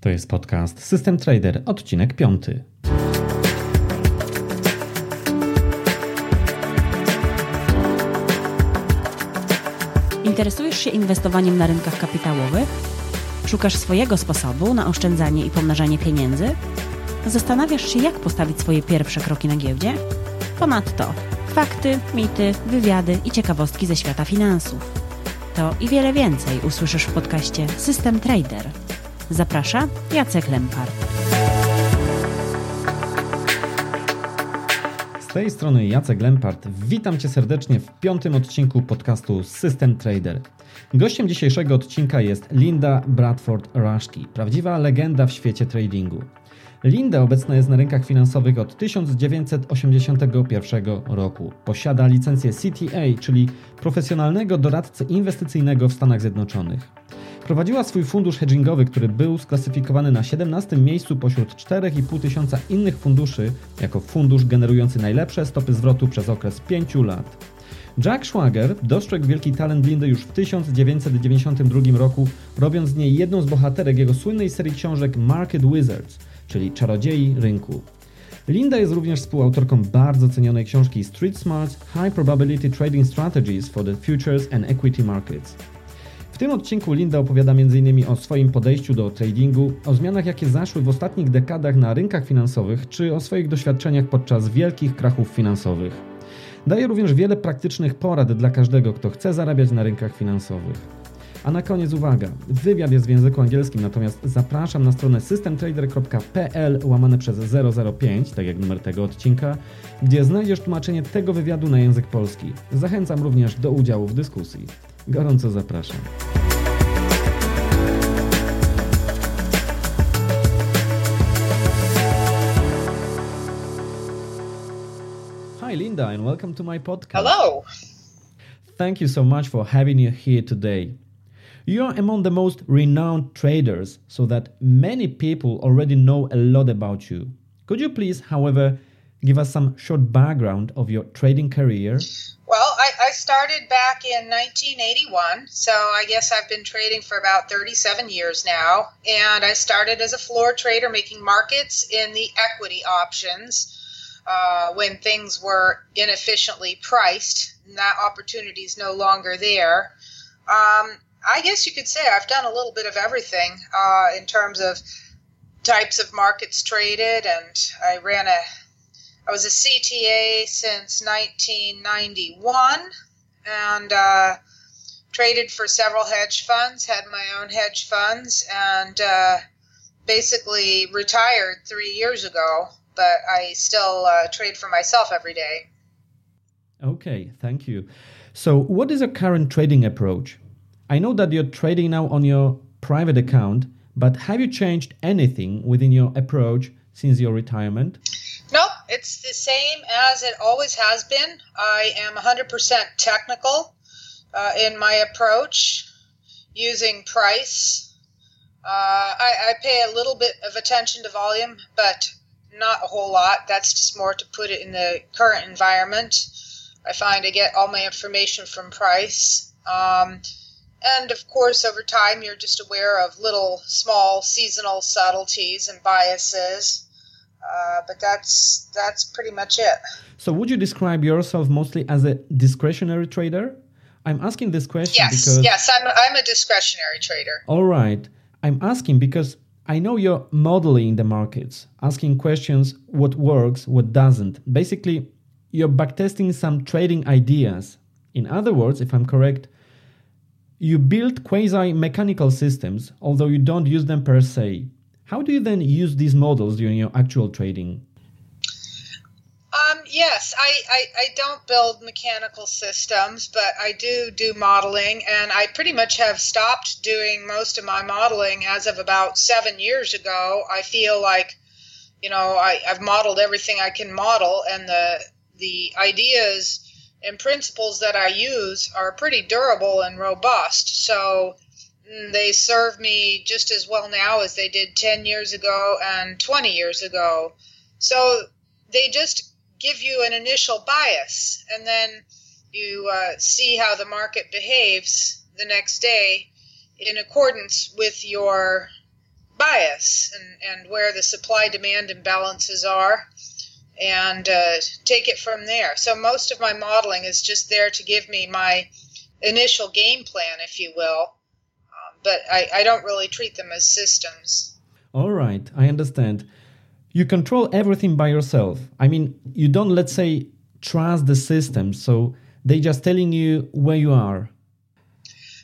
To jest podcast System Trader, odcinek piąty. Interesujesz się inwestowaniem na rynkach kapitałowych? Szukasz swojego sposobu na oszczędzanie i pomnażanie pieniędzy? Zastanawiasz się, jak postawić swoje pierwsze kroki na giełdzie? Ponadto fakty, mity, wywiady i ciekawostki ze świata finansów. To i wiele więcej usłyszysz w podcaście System Trader. Zaprasza Jacek Lempart. Z tej strony Jacek Lempart. Witam Cię serdecznie w piątym odcinku podcastu System Trader. Gościem dzisiejszego odcinka jest Linda Bradford Rushki, prawdziwa legenda w świecie tradingu. Linda obecna jest na rynkach finansowych od 1981 roku. Posiada licencję CTA, czyli profesjonalnego doradcę inwestycyjnego w Stanach Zjednoczonych. Prowadziła swój fundusz hedgingowy, który był sklasyfikowany na 17 miejscu pośród 4,5 tysiąca innych funduszy jako fundusz generujący najlepsze stopy zwrotu przez okres 5 lat. Jack Schwager dostrzegł wielki talent Lindy już w 1992 roku, robiąc z niej jedną z bohaterek jego słynnej serii książek Market Wizards, czyli Czarodziei Rynku. Linda jest również współautorką bardzo cenionej książki Street Smart High Probability Trading Strategies for the Futures and Equity Markets. Tym odcinku Linda opowiada m.in. o swoim podejściu do tradingu, o zmianach jakie zaszły w ostatnich dekadach na rynkach finansowych, czy o swoich doświadczeniach podczas wielkich krachów finansowych. Daje również wiele praktycznych porad dla każdego, kto chce zarabiać na rynkach finansowych. A na koniec uwaga, wywiad jest w języku angielskim, natomiast zapraszam na stronę systemtrader.pl łamane przez 005, tak jak numer tego odcinka, gdzie znajdziesz tłumaczenie tego wywiadu na język polski. Zachęcam również do udziału w dyskusji. Gorąco zapraszam. Hi Linda and welcome to my podcast. Hello. Thank you so much for having you here today. You are among the most renowned traders, so that many people already know a lot about you. Could you please, however, give us some short background of your trading career? Well, I, I started back in 1981, so I guess I've been trading for about 37 years now. And I started as a floor trader making markets in the equity options uh, when things were inefficiently priced. And that opportunity is no longer there. Um, I guess you could say I've done a little bit of everything uh, in terms of types of markets traded, and I ran a. I was a CTA since 1991, and uh, traded for several hedge funds. Had my own hedge funds, and uh, basically retired three years ago. But I still uh, trade for myself every day. Okay, thank you. So, what is your current trading approach? I know that you're trading now on your private account, but have you changed anything within your approach since your retirement? No, it's the same as it always has been. I am 100% technical uh, in my approach using price. Uh, I, I pay a little bit of attention to volume, but not a whole lot. That's just more to put it in the current environment. I find I get all my information from price. Um, and of course, over time, you're just aware of little, small, seasonal subtleties and biases. Uh, but that's that's pretty much it. So, would you describe yourself mostly as a discretionary trader? I'm asking this question yes, because yes, I'm I'm a discretionary trader. all right, I'm asking because I know you're modeling the markets, asking questions: what works, what doesn't. Basically, you're backtesting some trading ideas. In other words, if I'm correct, you build quasi mechanical systems, although you don't use them per se. How do you then use these models during your actual trading? Um, yes, I, I, I don't build mechanical systems, but I do do modeling, and I pretty much have stopped doing most of my modeling as of about seven years ago. I feel like, you know, I, I've modeled everything I can model, and the the ideas and principles that I use are pretty durable and robust. So mm, they serve me just as well now as they did 10 years ago and 20 years ago. So they just give you an initial bias, and then you uh, see how the market behaves the next day in accordance with your bias and, and where the supply demand imbalances are and uh, take it from there. So most of my modeling is just there to give me my initial game plan, if you will. Um, but I, I don't really treat them as systems. All right, I understand. You control everything by yourself. I mean, you don't, let's say, trust the system, so they're just telling you where you are.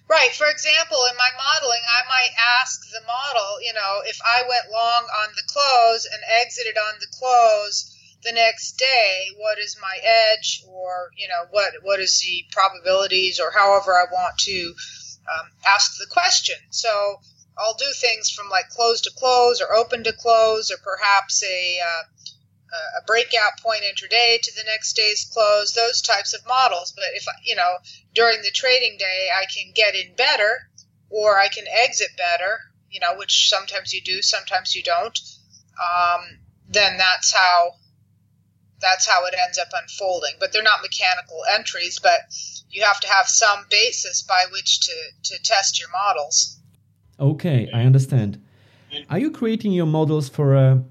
Right. For example, in my modeling, I might ask the model, you know, if I went long on the close and exited on the close, the next day what is my edge or you know what what is the probabilities or however i want to um, ask the question. So i'll do things from like close to close or open to close or perhaps a uh, a breakout point intraday to the next day's close those types of models. But if you know during the trading day i can get in better or i can exit better you know which sometimes you do sometimes you don't um, then that's how that's how it ends up unfolding. But they're not mechanical entries, but you have to have some basis by which to, to test your models. Okay, I understand. Are you creating your models for a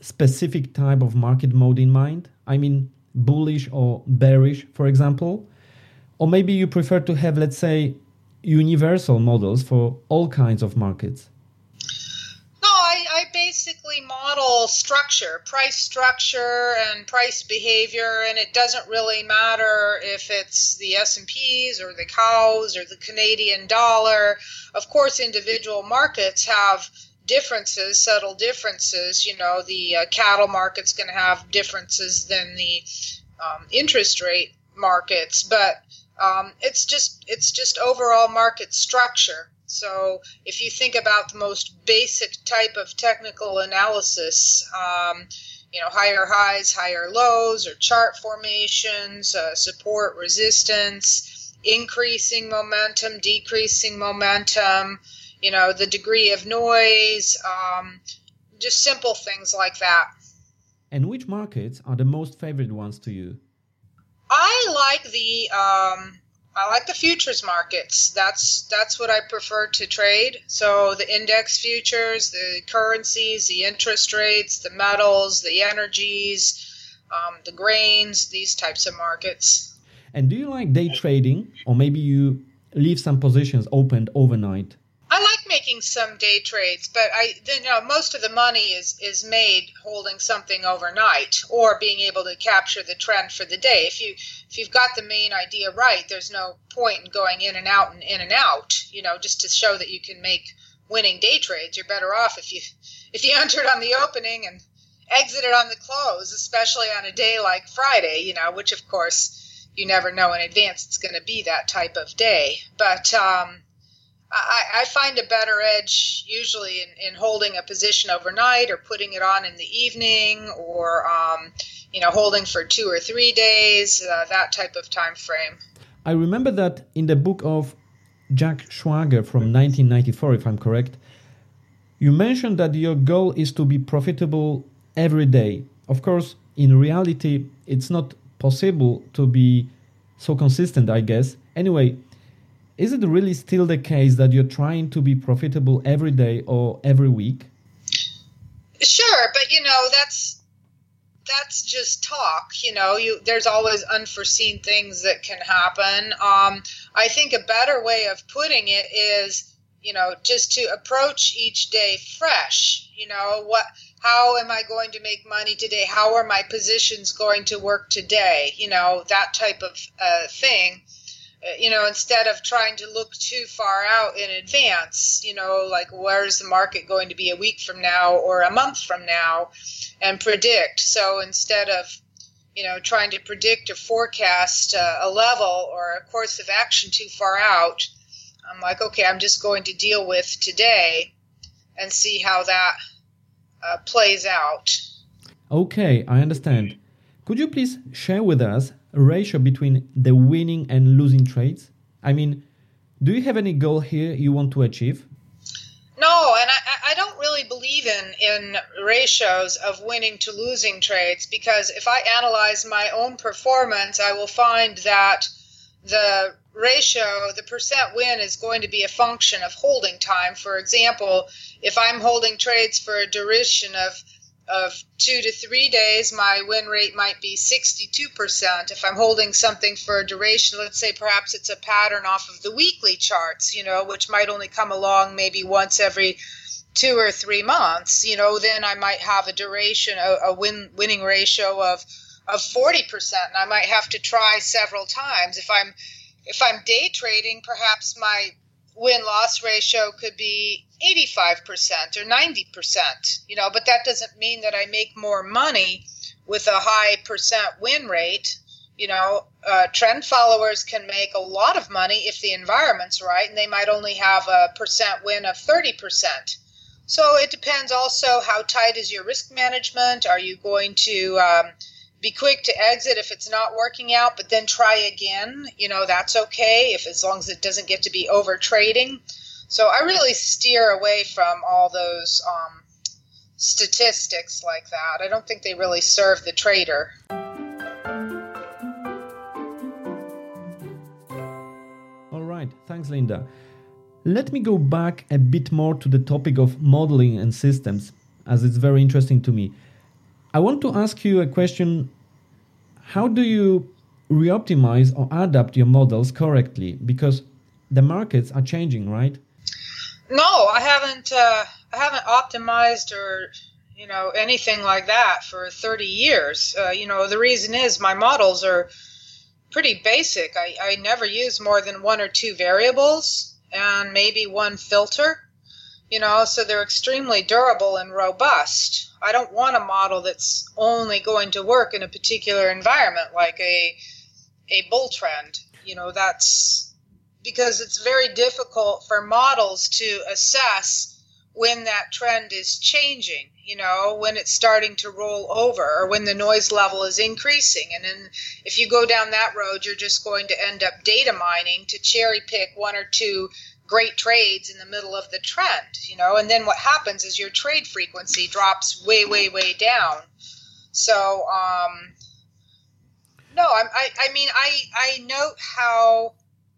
specific type of market mode in mind? I mean, bullish or bearish, for example? Or maybe you prefer to have, let's say, universal models for all kinds of markets? Basically model structure, price structure and price behavior, and it doesn't really matter if it's the S&Ps or the cows or the Canadian dollar. Of course, individual markets have differences, subtle differences. You know, the uh, cattle market's going to have differences than the um, interest rate markets, but um, it's just it's just overall market structure. So if you think about the most basic type of technical analysis, um, you know, higher highs, higher lows, or chart formations, uh, support, resistance, increasing momentum, decreasing momentum, you know, the degree of noise, um, just simple things like that. And which markets are the most favorite ones to you? I like the um, I like the futures markets. That's that's what I prefer to trade. So the index futures, the currencies, the interest rates, the metals, the energies, um, the grains, these types of markets. And do you like day trading, or maybe you leave some positions opened overnight? I like making some day trades, but I you know most of the money is is made holding something overnight or being able to capture the trend for the day. If you if you've got the main idea right, there's no point in going in and out and in and out, you know, just to show that you can make winning day trades. You're better off if you if you entered on the opening and exited on the close, especially on a day like Friday, you know, which of course you never know in advance it's going to be that type of day. But um, I, I, find a better edge usually in, in, holding a position overnight or putting it on in the evening or um, you know holding for two or three days uh, that type of time frame. I remember that in the book of jack schwager from 1994 if i'm correct you mentioned that your goal is to be profitable every day. Of course in reality it's not possible to be so consistent i guess. Anyway is it really still the case that you're trying to be profitable every day or every week? Sure, but you know, that's that's just talk you know you there's always unforeseen things that can happen. Um, i think a better way of putting it is you know just to approach each day fresh you know what how am i going to make money today? How are my positions going to work today? You know that type of uh, thing you know, instead of trying to look too far out in advance, you know, like where's the market going to be a week from now or a month from now and predict. So instead of, you know, trying to predict or forecast uh, a level or a course of action too far out, I'm like, okay, I'm just going to deal with today and see how that uh, plays out. Okay, I understand. Could you please share with us ratio between the winning and losing trades? I mean, do you have any goal here you want to achieve? No, and I, I don't really believe in in ratios of winning to losing trades because if I analyze my own performance, I will find that the ratio, the percent win is going to be a function of holding time. For example, if I'm holding trades for a duration of of two to three days, my win rate might be 62%. If I'm holding something for a duration, let's say perhaps it's a pattern off of the weekly charts, you know, which might only come along maybe once every two or three months, you know, then I might have a duration, a, a win winning ratio of of 40%. And I might have to try several times. If I'm if I'm day trading, perhaps my win loss ratio could be 85% or 90%, you know, but that doesn't mean that I make more money with a high percent win rate. You know, uh, trend followers can make a lot of money if the environment's right, and they might only have a percent win of 30%. So it depends also how tight is your risk management. Are you going to um, be quick to exit if it's not working out, but then try again. You know, that's okay if as long as it doesn't get to be over trading. So I really steer away from all those um, statistics like that. I don't think they really serve the trader. All right, thanks, Linda. Let me go back a bit more to the topic of modeling and systems, as it's very interesting to me. I want to ask you a question how do you reoptimize or adapt your models correctly? Because the markets are changing, right? No, I haven't. Uh, I haven't optimized or you know anything like that for 30 years. Uh, you know the reason is my models are pretty basic. I, I never use more than one or two variables and maybe one filter. You know, so they're extremely durable and robust. I don't want a model that's only going to work in a particular environment, like a a bull trend. You know, that's because it's very difficult for models to assess when that trend is changing, you know, when it's starting to roll over or when the noise level is increasing. And then if you go down that road, you're just going to end up data mining to cherry pick one or two great trades in the middle of the trend, you know, and then what happens is your trade frequency drops way, way, way down. So, um, no, I, I, I mean, I, I note how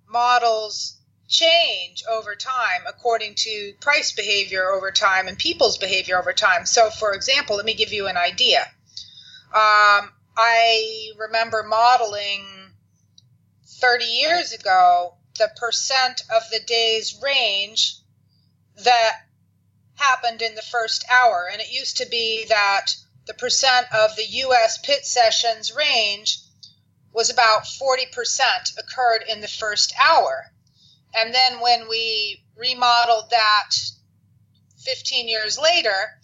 models change over time according to price behavior over time and people's behavior over time. So, for example, let me give you an idea. Um, I remember modeling 30 years ago the percent of the day's range that happened in the first hour. And it used to be that the percent of the US pit sessions range was about 40% occurred in the first hour. And then when we remodeled that 15 years later,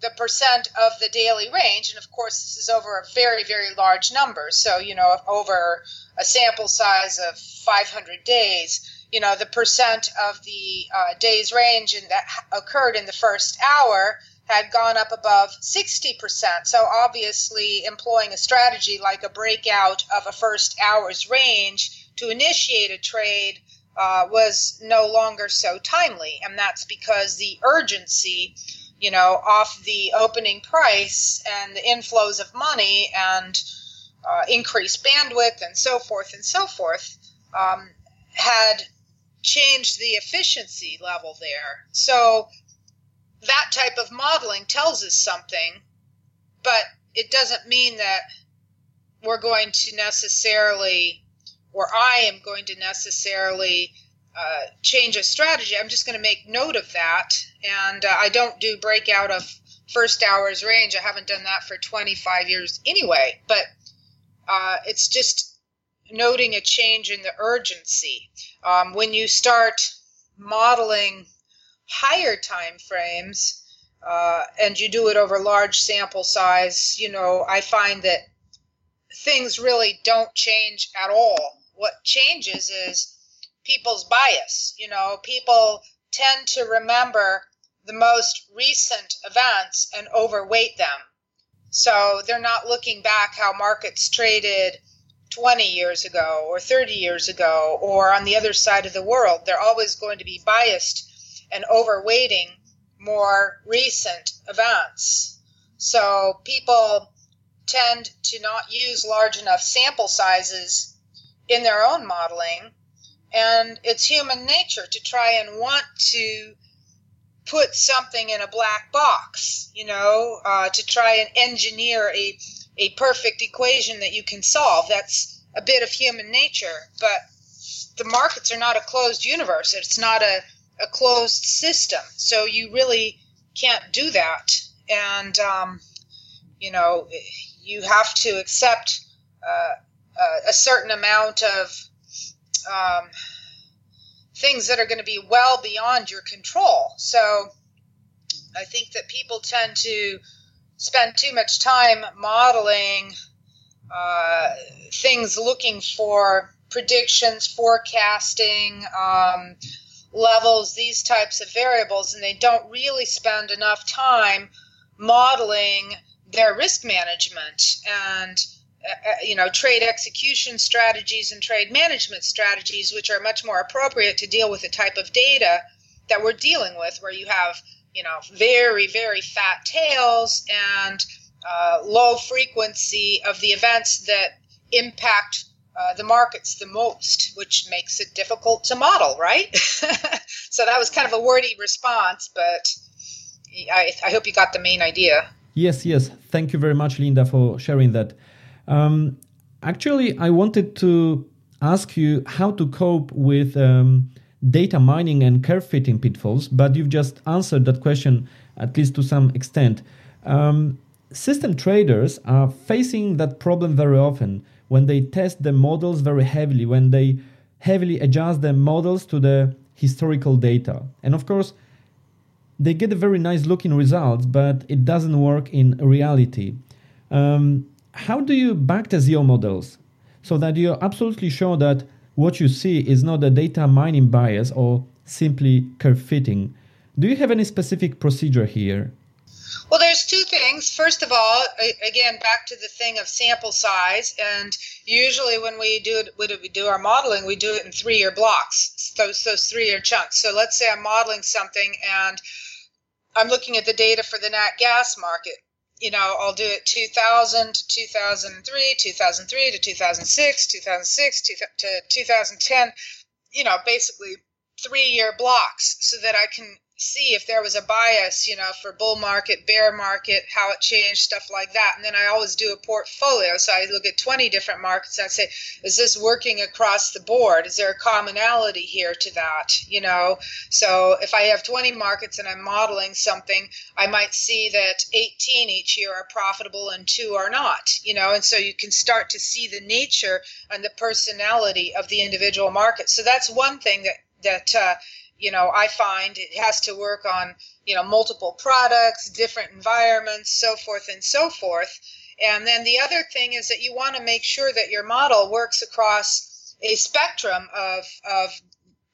the percent of the daily range, and of course, this is over a very, very large number. So, you know, over a sample size of 500 days, you know, the percent of the uh, days range in that occurred in the first hour had gone up above 60%. So, obviously, employing a strategy like a breakout of a first hour's range to initiate a trade uh, was no longer so timely. And that's because the urgency you know, off the opening price and the inflows of money and uh, increased bandwidth and so forth and so forth um, had changed the efficiency level there. So that type of modeling tells us something, but it doesn't mean that we're going to necessarily, or I am going to necessarily uh, change a strategy. I'm just going to make note of that. And uh, I don't do breakout of first hours range. I haven't done that for 25 years anyway. But uh, it's just noting a change in the urgency. Um, when you start modeling higher time frames, uh, and you do it over large sample size, you know, I find that things really don't change at all. What changes is people's bias. You know, people tend to remember the most recent events and overweight them. So they're not looking back how markets traded 20 years ago or 30 years ago or on the other side of the world. They're always going to be biased and overweighting more recent events. So people tend to not use large enough sample sizes in their own modeling. And it's human nature to try and want to put something in a black box, you know, uh, to try and engineer a, a perfect equation that you can solve. That's a bit of human nature. But the markets are not a closed universe, it's not a, a closed system. So you really can't do that. And, um, you know, you have to accept uh, a certain amount of um, things that are going to be well beyond your control. So I think that people tend to spend too much time modeling uh, things looking for predictions, forecasting, um, levels, these types of variables, and they don't really spend enough time modeling their risk management and uh, uh, you know trade execution strategies and trade management strategies which are much more appropriate to deal with the type of data that we're dealing with where you have you know very very fat tails and uh, low frequency of the events that impact uh, the markets the most, which makes it difficult to model, right? so that was kind of a wordy response, but I, I, hope you got the main idea. Yes, yes. Thank you very much, Linda, for sharing that. Um, actually, I wanted to ask you how to cope with um, data mining and curve fitting pitfalls, but you've just answered that question at least to some extent. Um, system traders are facing that problem very often when they test the models very heavily, when they heavily adjust the models to the historical data. And of course, they get a very nice looking results, but it doesn't work in reality. Um, how do you backtest your models so that you're absolutely sure that what you see is not a data mining bias or simply curve fitting? Do you have any specific procedure here? Well, there's two things. First of all, again, back to the thing of sample size, and usually when we do it, when we do our modeling, we do it in three-year blocks, those those three-year chunks. So let's say I'm modeling something and I'm looking at the data for the nat gas market. You know, I'll do it 2000 to 2003, 2003 to 2006, 2006 to 2010. You know, basically three-year blocks, so that I can see if there was a bias, you know, for bull market, bear market, how it changed, stuff like that. And then I always do a portfolio. So I look at 20 different markets and I say, is this working across the board? Is there a commonality here to that? You know, so if I have 20 markets and I'm modeling something, I might see that 18 each year are profitable and two are not, you know, and so you can start to see the nature and the personality of the individual market. So that's one thing that, that, uh, you know, I find it has to work on, you know, multiple products, different environments, so forth and so forth. And then the other thing is that you want to make sure that your model works across a spectrum of, of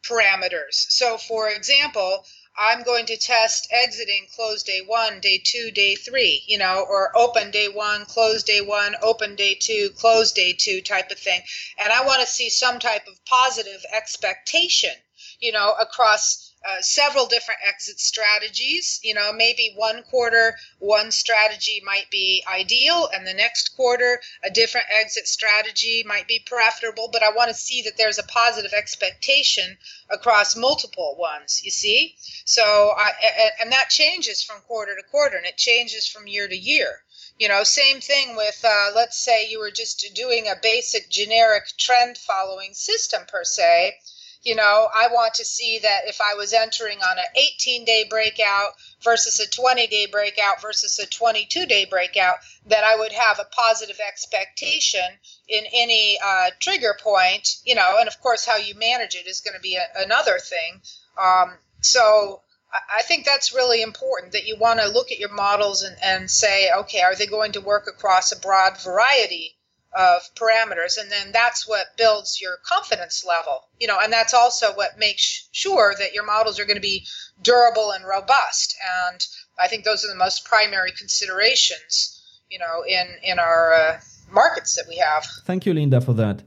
parameters. So, for example, I'm going to test exiting close day one, day two, day three, you know, or open day one, close day one, open day two, close day two type of thing. And I want to see some type of positive expectation you know, across uh, several different exit strategies. You know, maybe one quarter, one strategy might be ideal, and the next quarter, a different exit strategy might be profitable. But I want to see that there's a positive expectation across multiple ones, you see? So, I, and that changes from quarter to quarter, and it changes from year to year. You know, same thing with, uh, let's say you were just doing a basic generic trend following system per se you know, I want to see that if I was entering on an 18 day breakout versus a 20 day breakout versus a 22 day breakout, that I would have a positive expectation in any uh, trigger point, you know, and of course, how you manage it is going to be a, another thing. Um, so, I think that's really important that you want to look at your models and, and say, okay, are they going to work across a broad variety of parameters and then that's what builds your confidence level you know and that's also what makes sure that your models are going to be durable and robust and i think those are the most primary considerations you know in in our uh, markets that we have. Thank you linda for that.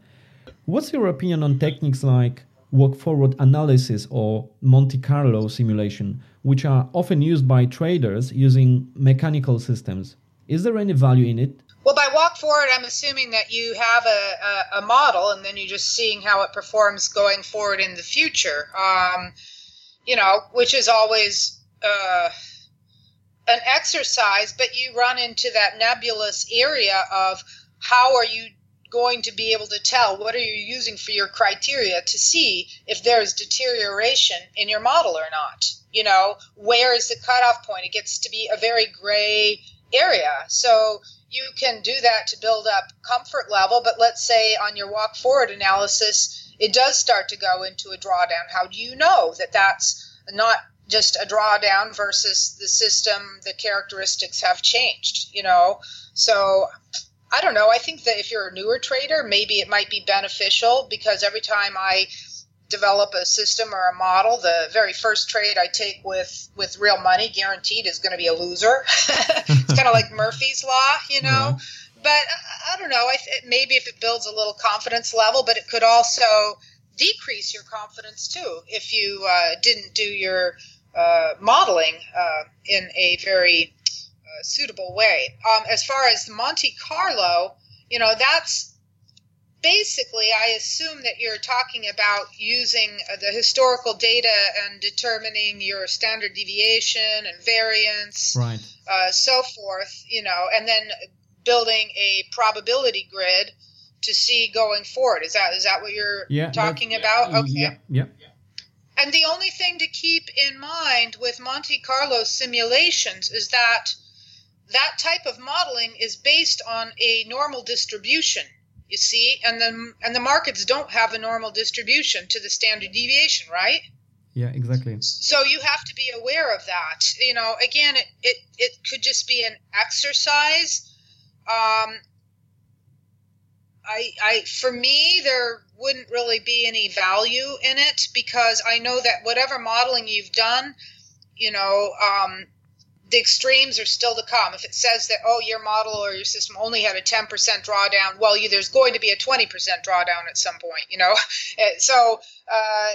What's your opinion on techniques like walk forward analysis or monte carlo simulation which are often used by traders using mechanical systems? Is there any value in it Well, by walk forward, I'm assuming that you have a, a, a, model and then you're just seeing how it performs going forward in the future. Um, you know, which is always uh, an exercise, but you run into that nebulous area of how are you going to be able to tell? What are you using for your criteria to see if there's deterioration in your model or not? You know where is the cutoff point? It gets to be a very gray area. So you can do that to build up comfort level but let's say on your walk forward analysis it does start to go into a drawdown. How do you know that that's not just a drawdown versus the system the characteristics have changed you know? So i don't know. I think that if you're a newer trader maybe it might be beneficial because every time i develop a system or a model the very first trade i take with with real money guaranteed is going to be a loser. It's kind of like murphy's law you know? But i don't know maybe if it builds a little confidence level but it could also decrease your confidence too if you uh, didn't do your uh, modeling uh, in a very uh, suitable way. Um, as far as Monte Carlo, you know, that's basically, I assume that you're talking about using uh, the historical data and determining your standard deviation and variance, right. Uh, so forth, you know, and then building a probability grid to see going forward. Is that is that what you're yeah, talking about? Okay. Yeah, yeah. And the only thing to keep in mind with Monte Carlo simulations is that that type of modeling is based on a normal distribution. You see, and the and the markets don't have a normal distribution to the standard deviation, right? Yeah, exactly. So you have to be aware of that. You know, again, it it, it could just be an exercise. Um, I, I, for me, there wouldn't really be any value in it because I know that whatever modeling you've done, you know, um, the extremes are still to come. If it says that, oh, your model or your system only had a 10% drawdown, well, you, there's going to be a 20% drawdown at some point, you know? so, uh,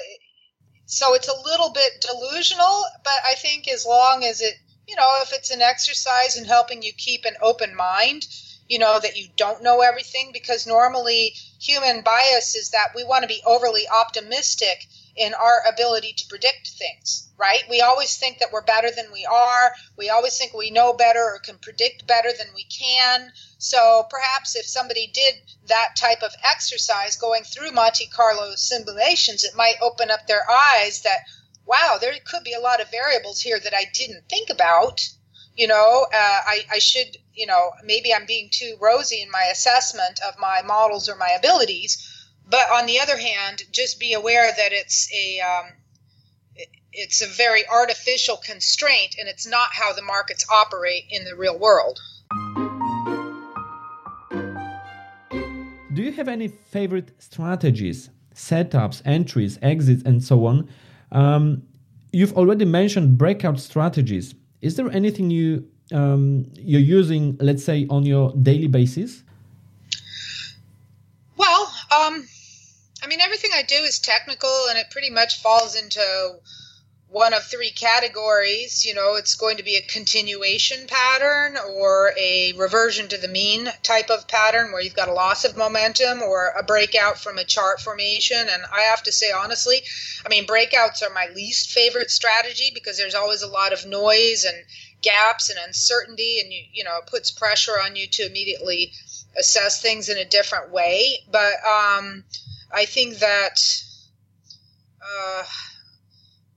so it's a little bit delusional, but I think as long as it, you know, if it's an exercise in helping you keep an open mind, you know that you don't know everything because normally human bias is that we want to be overly optimistic in our ability to predict things right? We always think that we're better than we are. We always think we know better or can predict better than we can. So perhaps if somebody did that type of exercise going through monte carlo simulations it might open up their eyes that wow there could be a lot of variables here that i didn't think about. You know, uh, I, I should, you know, maybe I'm being too rosy in my assessment of my models or my abilities. But on the other hand, just be aware that it's a um, it, it's a very artificial constraint, and it's not how the markets operate in the real world. Do you have any favorite strategies, setups, entries, exits, and so on? Um, you've already mentioned breakout strategies is there anything you um, you're using, let's say, on your daily basis? Well, um, mean, everything I do is technical, and it pretty much falls into one of three categories. You know, it's going to be a continuation pattern or a reversion to the mean type of pattern where you've got a loss of momentum or a breakout from a chart formation. And I have to say, honestly, I mean, breakouts are my least favorite strategy because there's always a lot of noise and gaps and uncertainty, and you, you know, it puts pressure on you to immediately assess things in a different way. But um, I think that. Uh,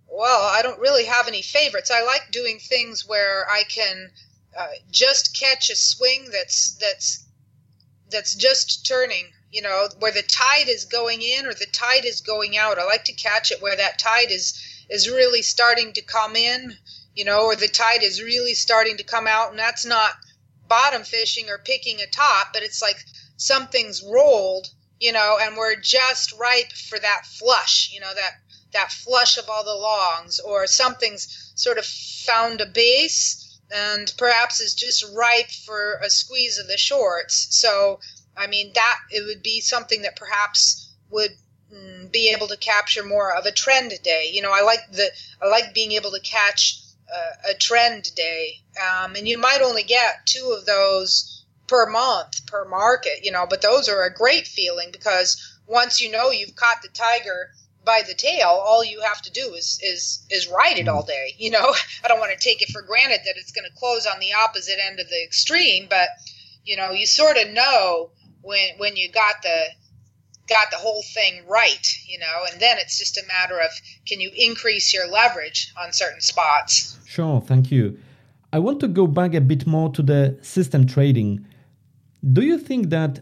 well, I don't really have any favorites. I like doing things where I can uh, just catch a swing that's that's that's just turning. You know, where the tide is going in or the tide is going out. I like to catch it where that tide is is really starting to come in. You know, or the tide is really starting to come out, and that's not bottom fishing or picking a top, but it's like something's rolled. You know, and we're just ripe for that flush. You know, that that flush of all the longs, or something's sort of found a base and perhaps is just ripe for a squeeze of the shorts. So, I mean, that it would be something that perhaps would mm, be able to capture more of a trend day. You know, I like the I like being able to catch a trend day, um, and you might only get two of those per month per market, you know, but those are a great feeling because once you know you've caught the tiger by the tail, all you have to do is is is ride it mm. all day. You know, I don't want to take it for granted that it's going to close on the opposite end of the extreme, but you know, you sort of know when when you got the got the whole thing right, you know, and then it's just a matter of can you increase your leverage on certain spots. Sure, thank you. I want to go back a bit more to the system trading. Do you think that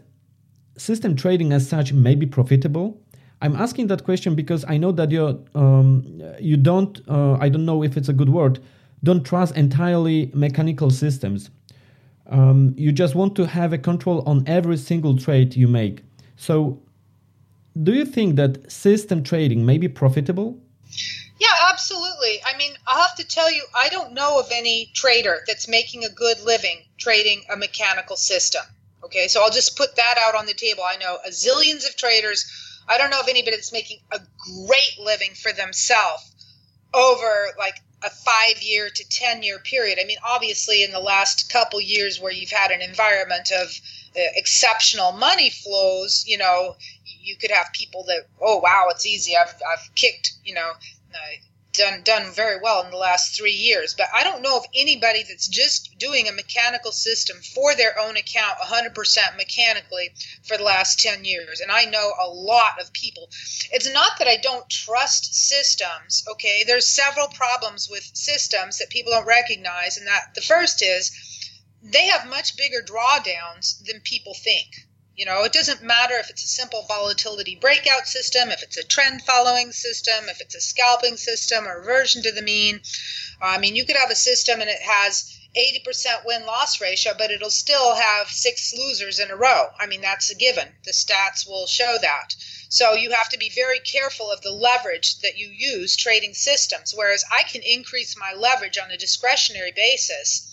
system trading as such may be profitable? I'm asking that question because I know that you um, you don't uh, I don't know if it's a good word don't trust entirely mechanical systems. Um, you just want to have a control on every single trade you make. So, do you think that system trading may be profitable? Yeah, absolutely. I mean, I'll have to tell you, I don't know of any trader that's making a good living trading a mechanical system. Okay, so I'll just put that out on the table. I know a zillions of traders I don't know of anybody that's making a great living for themselves over like a five year to 10 year period. I mean, obviously, in the last couple years where you've had an environment of uh, exceptional money flows, you know, you could have people that, oh, wow, it's easy. I've, I've kicked, you know, uh, done done very well in the last three years. But I don't know of anybody that's just doing a mechanical system for their own account, 100% mechanically, for the last 10 years. And I know a lot of people. It's not that I don't trust systems. Okay, there's several problems with systems that people don't recognize, and that the first is they have much bigger drawdowns than people think. You know, it doesn't matter if it's a simple volatility breakout system, if it's a trend following system, if it's a scalping system or reversion to the mean. I mean, you could have a system and it has 80% win loss ratio, but it'll still have six losers in a row. I mean, that's a given. The stats will show that. So you have to be very careful of the leverage that you use trading systems. Whereas I can increase my leverage on a discretionary basis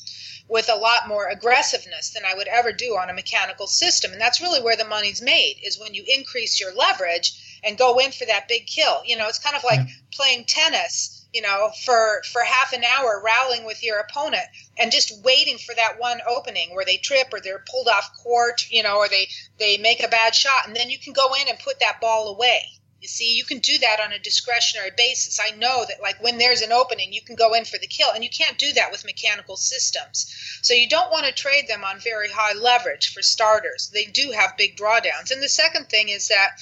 with a lot more aggressiveness than I would ever do on a mechanical system. And that's really where the money's made is when you increase your leverage and go in for that big kill. You know, it's kind of like yeah. playing tennis you know, for for half an hour rallying with your opponent and just waiting for that one opening where they trip or they're pulled off court, you know, or they they make a bad shot and then you can go in and put that ball away. You see, you can do that on a discretionary basis. I know that, like, when there's an opening, you can go in for the kill, and you can't do that with mechanical systems. So, you don't want to trade them on very high leverage for starters. They do have big drawdowns. And the second thing is that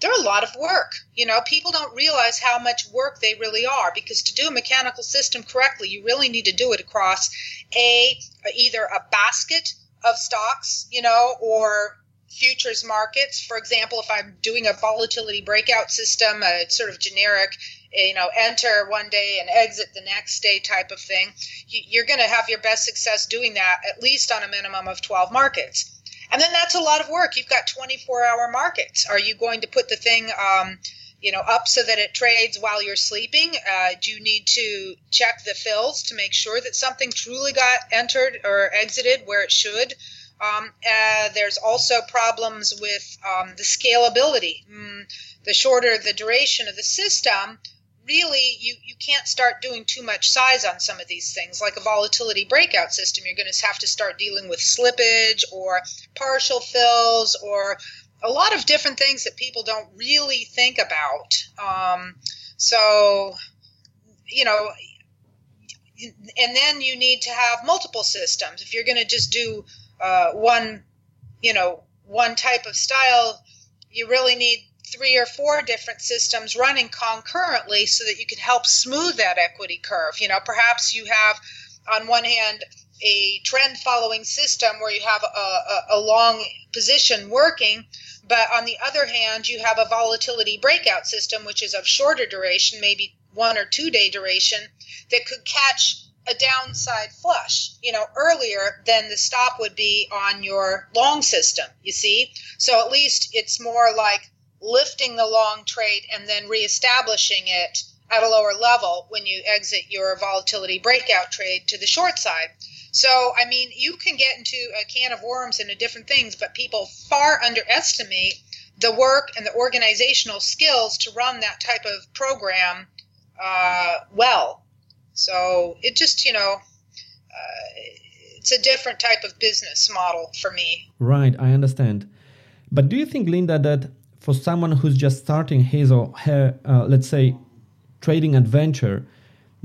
they're a lot of work. You know, people don't realize how much work they really are because to do a mechanical system correctly, you really need to do it across a either a basket of stocks, you know, or futures markets. For example, if I'm doing a volatility breakout system, a sort of generic, you know, enter one day and exit the next day type of thing, you're going to have your best success doing that at least on a minimum of 12 markets. And then that's a lot of work. You've got 24 hour markets. Are you going to put the thing, um, you know, up so that it trades while you're sleeping? Uh, do you need to check the fills to make sure that something truly got entered or exited where it should? Um, uh, there's also problems with um, the scalability. Mm, the shorter the duration of the system, really you, you can't start doing too much size on some of these things. Like a volatility breakout system, you're going to have to start dealing with slippage or partial fills or a lot of different things that people don't really think about. Um, so, you know, and then you need to have multiple systems. If you're going to just do uh, one, you know, one type of style, you really need three or four different systems running concurrently so that you can help smooth that equity curve. You know, perhaps you have on one hand a trend following system where you have a, a, a, long position working, but on the other hand, you have a volatility breakout system, which is of shorter duration, maybe one or two day duration, that could catch a downside flush, you know, earlier than the stop would be on your long system, you see? So at least it's more like lifting the long trade and then reestablishing it at a lower level when you exit your volatility breakout trade to the short side. So, I mean, you can get into a can of worms into different things, but people far underestimate the work and the organizational skills to run that type of program uh, well. So it just, you know, uh, it's a different type of business model for me. Right, I understand. But do you think, Linda, that for someone who's just starting his or her, uh, let's say, trading adventure,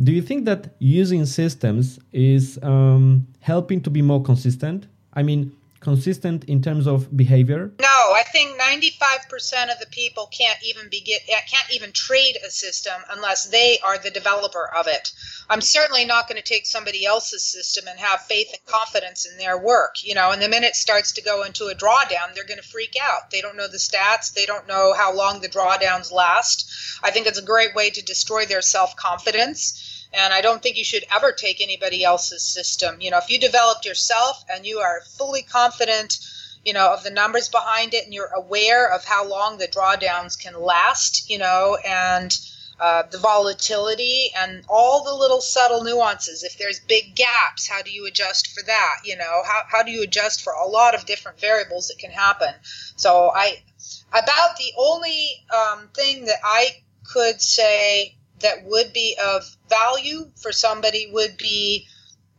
do you think that using systems is um, helping to be more consistent? I mean, consistent in terms of behavior? No, I think 95% of the people can't even can't even trade a system unless they are the developer of it. I'm certainly not going to take somebody else's system and have faith and confidence in their work, you know, and the minute it starts to go into a drawdown, they're going to freak out. They don't know the stats, they don't know how long the drawdowns last. I think it's a great way to destroy their self-confidence and I don't think you should ever take anybody else's system. You know, if you developed yourself and you are fully confident, you know, of the numbers behind it and you're aware of how long the drawdowns can last, you know, and uh, the volatility and all the little subtle nuances. If there's big gaps, how do you adjust for that? You know, how, how do you adjust for a lot of different variables that can happen? So I, about the only um, thing that I could say that would be of value for somebody would be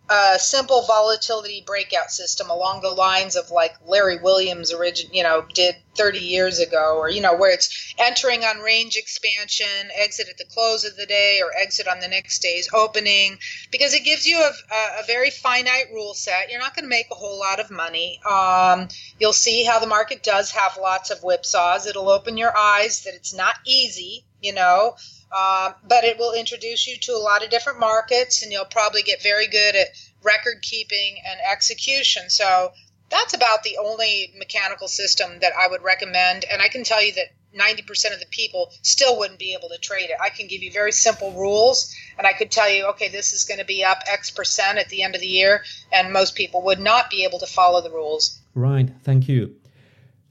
a simple volatility breakout system along the lines of like Larry Williams origin, you know, did 30 years ago, or you know, where it's entering on range expansion, exit at the close of the day, or exit on the next day's opening, because it gives you a, a very finite rule set. You're not going to make a whole lot of money. Um, you'll see how the market does have lots of whipsaws. It'll open your eyes that it's not easy, you know. Um, but it will introduce you to a lot of different markets, and you'll probably get very good at record keeping and execution. So that's about the only mechanical system that I would recommend. And I can tell you that 90% of the people still wouldn't be able to trade it. I can give you very simple rules, and I could tell you, okay, this is going to be up X percent at the end of the year, and most people would not be able to follow the rules. Right, thank you.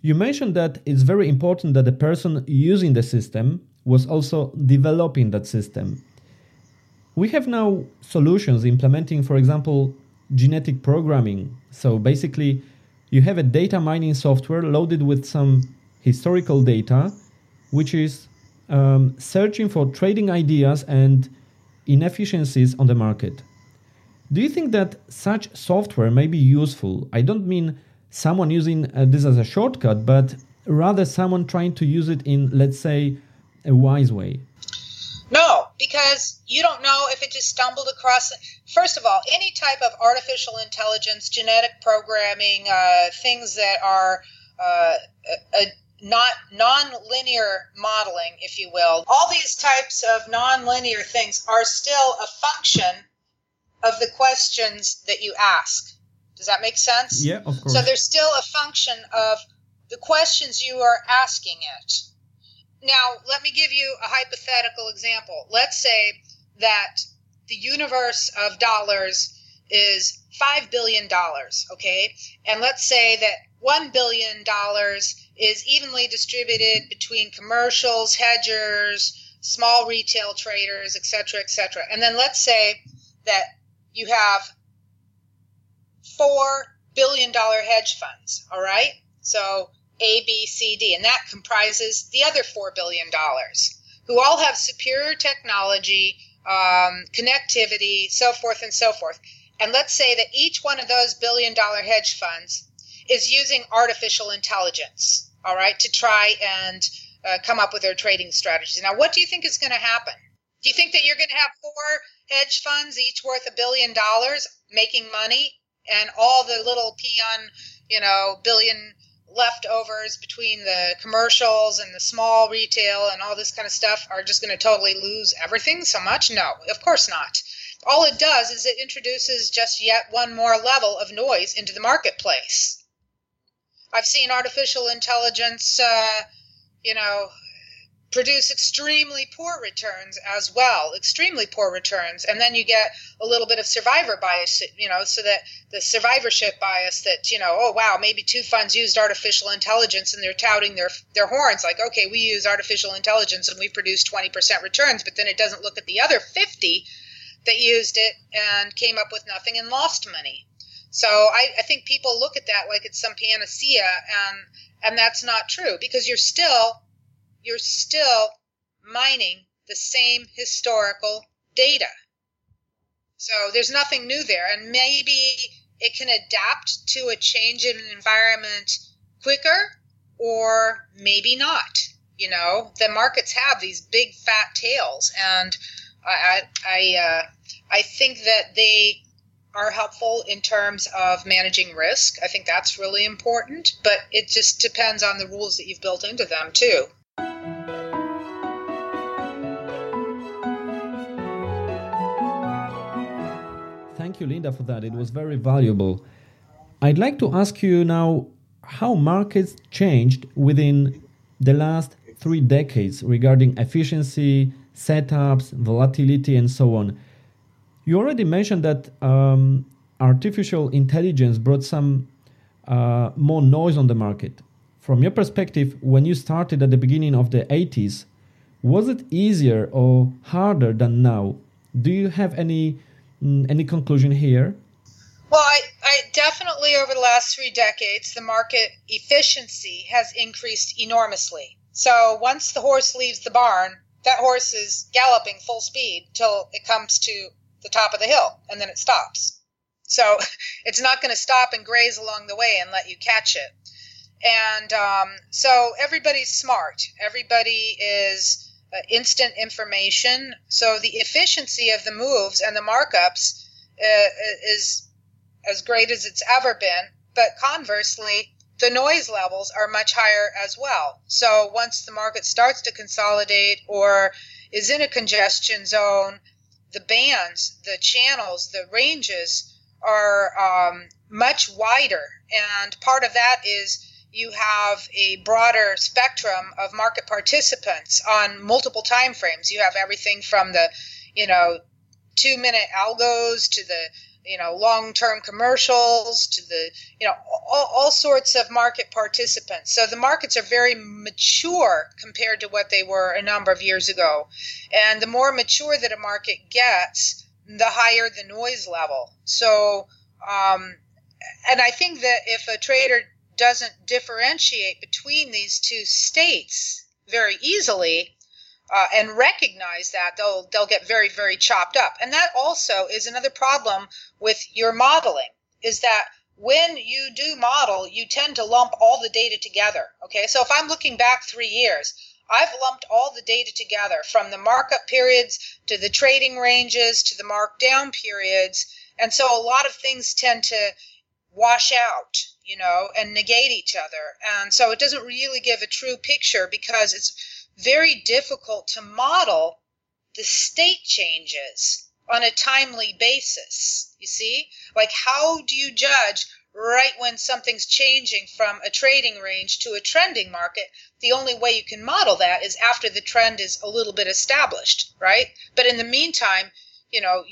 You mentioned that it's very important that the person using the system was also developing that system. We have now solutions implementing, for example, genetic programming. So basically, you have a data mining software loaded with some historical data, which is um, searching for trading ideas and inefficiencies on the market. Do you think that such software may be useful? I don't mean someone using uh, this as a shortcut, but rather someone trying to use it in, let's say, a wise way? No, because you don't know if it just stumbled across. First of all, any type of artificial intelligence, genetic programming, uh, things that are uh, a, a not non-linear modeling, if you will. All these types of non-linear things are still a function of the questions that you ask. Does that make sense? Yeah, of course. So there's still a function of the questions you are asking it. Now, let me give you a hypothetical example. Let's say that the universe of dollars is $5 billion, okay? And let's say that $1 billion is evenly distributed between commercials, hedgers, small retail traders, etc., etc. And then let's say that you have $4 billion hedge funds, all right? So a, B, C, D, and that comprises the other $4 billion, who all have superior technology, um, connectivity, so forth and so forth. And let's say that each one of those billion dollar hedge funds is using artificial intelligence, all right, to try and uh, come up with their trading strategies. Now, what do you think is going to happen? Do you think that you're going to have four hedge funds, each worth a billion dollars, making money, and all the little peon, you know, billion leftovers between the commercials and the small retail and all this kind of stuff are just going to totally lose everything so much? No, of course not. All it does is it introduces just yet one more level of noise into the marketplace. I've seen artificial intelligence, uh, you know, produce extremely poor returns as well, extremely poor returns. And then you get a little bit of survivor bias, you know, so that the survivorship bias that, you know, oh, wow, maybe two funds used artificial intelligence and they're touting their, their horns like, okay, we use artificial intelligence and we produce 20% returns, but then it doesn't look at the other 50 that used it and came up with nothing and lost money. So I, I think people look at that like it's some panacea and and that's not true because you're still you're still mining the same historical data. So there's nothing new there. And maybe it can adapt to a change in an environment quicker or maybe not. You know, the markets have these big fat tails, and I I uh, I think that they are helpful in terms of managing risk. I think that's really important, but it just depends on the rules that you've built into them too. Thank you, Linda, for that. It was very valuable. I'd like to ask you now how markets changed within the last three decades regarding efficiency, setups, volatility, and so on. You already mentioned that um, artificial intelligence brought some uh, more noise on the market. From your perspective, when you started at the beginning of the 80s, was it easier or harder than now? Do you have any any conclusion here? Well, I, I definitely over the last three decades, the market efficiency has increased enormously. So once the horse leaves the barn, that horse is galloping full speed till it comes to the top of the hill and then it stops. So it's not going to stop and graze along the way and let you catch it. And um, so everybody's smart. Everybody is instant information. So the efficiency of the moves and the markups uh, is as great as it's ever been. But conversely, the noise levels are much higher as well. So once the market starts to consolidate or is in a congestion zone, the bands, the channels, the ranges are um, much wider. And part of that is you have a broader spectrum of market participants on multiple time frames. You have everything from the, you know, two minute algos to the you know long-term commercials to the you know all, all, sorts of market participants. So the markets are very mature compared to what they were a number of years ago. And the more mature that a market gets the higher the noise level. So um, and i think that if a trader doesn't differentiate between these two states very easily uh, and recognize that they'll they'll get very very chopped up. And that also is another problem with your modeling is that when you do model you tend to lump all the data together okay? So if i'm looking back three years i've lumped all the data together from the markup periods to the trading ranges to the markdown periods and so a lot of things tend to wash out you know and negate each other and so it doesn't really give a true picture because it's very difficult to model the state changes on a timely basis. You see? Like, how do you judge right when something's changing from a trading range to a trending market? The only way you can model that is after the trend is a little bit established, right? But in the meantime, you know,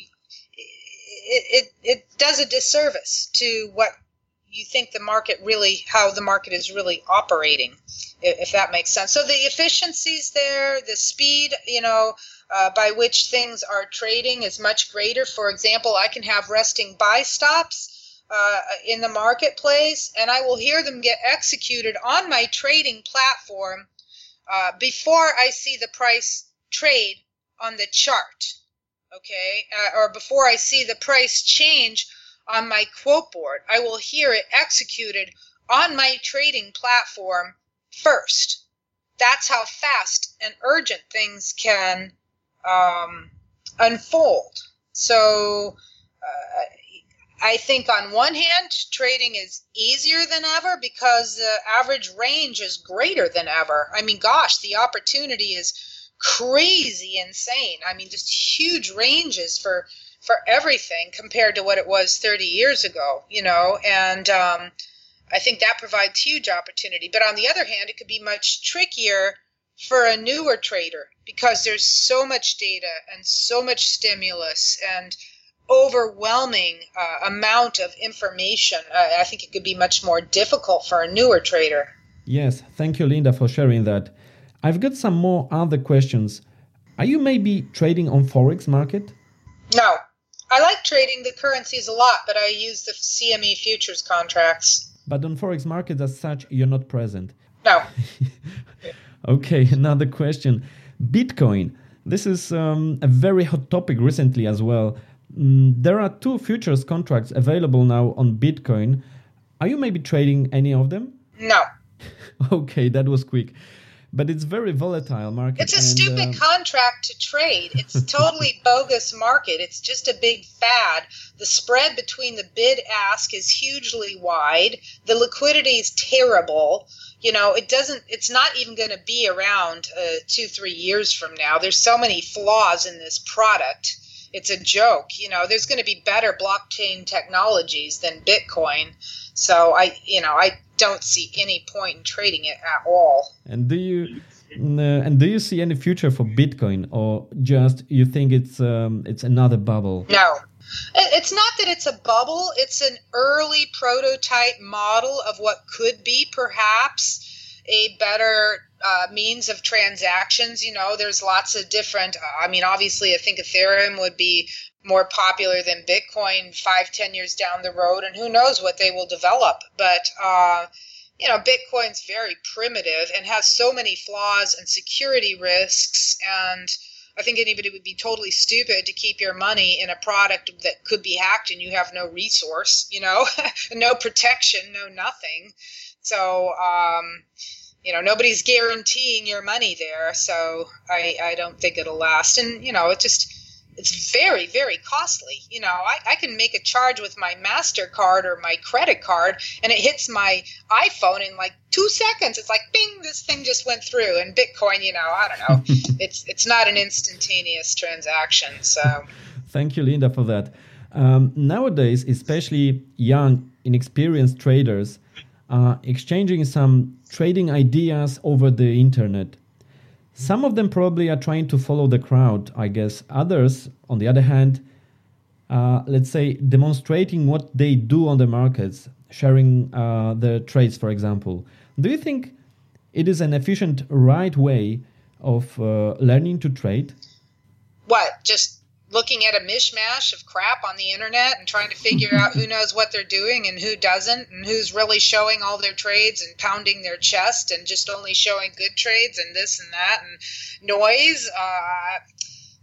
it, it, it does a disservice to what you think the market really how the market is really operating if that makes sense. So the efficiencies there the speed you know uh, by which things are trading is much greater. For example i can have resting buy stops uh, in the marketplace and i will hear them get executed on my trading platform uh, before i see the price trade on the chart okay? Uh, or before i see the price change on my quote board. I will hear it executed on my trading platform first. That's how fast and urgent things can um, unfold. So, uh, I think on one hand, trading is easier than ever because the average range is greater than ever. I mean, gosh, the opportunity is crazy insane. I mean, just huge ranges for for everything compared to what it was 30 years ago, you know, and um, I think that provides huge opportunity. But on the other hand, it could be much trickier for a newer trader because there's so much data and so much stimulus and overwhelming uh, amount of information. Uh, I think it could be much more difficult for a newer trader. Yes, thank you, Linda, for sharing that. I've got some more other questions. Are you maybe trading on forex market? No, I like trading the currencies a lot, but I use the CME futures contracts. But on forex markets as such, you're not present. No. okay, another question. Bitcoin. This is um, a very hot topic recently as well. Mm, there are two futures contracts available now on Bitcoin. Are you maybe trading any of them? No. okay, that was quick. But it's very volatile market. It's a and, stupid uh, contract to trade. It's totally bogus market. It's just a big fad. The spread between the bid ask is hugely wide. The liquidity is terrible you know it doesn't it's not even going to be around uh, two three years from now there's so many flaws in this product it's a joke you know there's going to be better blockchain technologies than bitcoin so i you know i don't see any point in trading it at all. And do you and do you see any future for bitcoin or just you think it's um, it's another bubble? No. It's not that it's a bubble, it's an early prototype model of what could be perhaps a better uh, means of transactions. You know, there's lots of different, I mean, obviously, I think Ethereum would be more popular than Bitcoin five, ten years down the road, and who knows what they will develop. But, uh, you know, Bitcoin's very primitive and has so many flaws and security risks and I think anybody would be totally stupid to keep your money in a product that could be hacked and you have no resource, you know, no protection, no nothing. So, um, you know, nobody's guaranteeing your money there. So I, I don't think it'll last. And, you know, it just, it's very very costly. You know I, I can make a charge with my mastercard or my credit card and it hits my iphone in like two seconds. It's like bing this thing just went through. And bitcoin you know i don't know. It's it's not an instantaneous transaction so. Thank you linda for that. Um, nowadays especially young inexperienced traders are exchanging some trading ideas over the internet some of them probably are trying to follow the crowd, I guess. Others, on the other hand, uh, let's say demonstrating what they do on the markets, sharing uh, the trades, for example. Do you think it is an efficient, right way of uh, learning to trade? What? Just looking at a mishmash of crap on the internet and trying to figure out who knows what they're doing and who doesn't and who's really showing all their trades and pounding their chest and just only showing good trades and this and that and noise uh,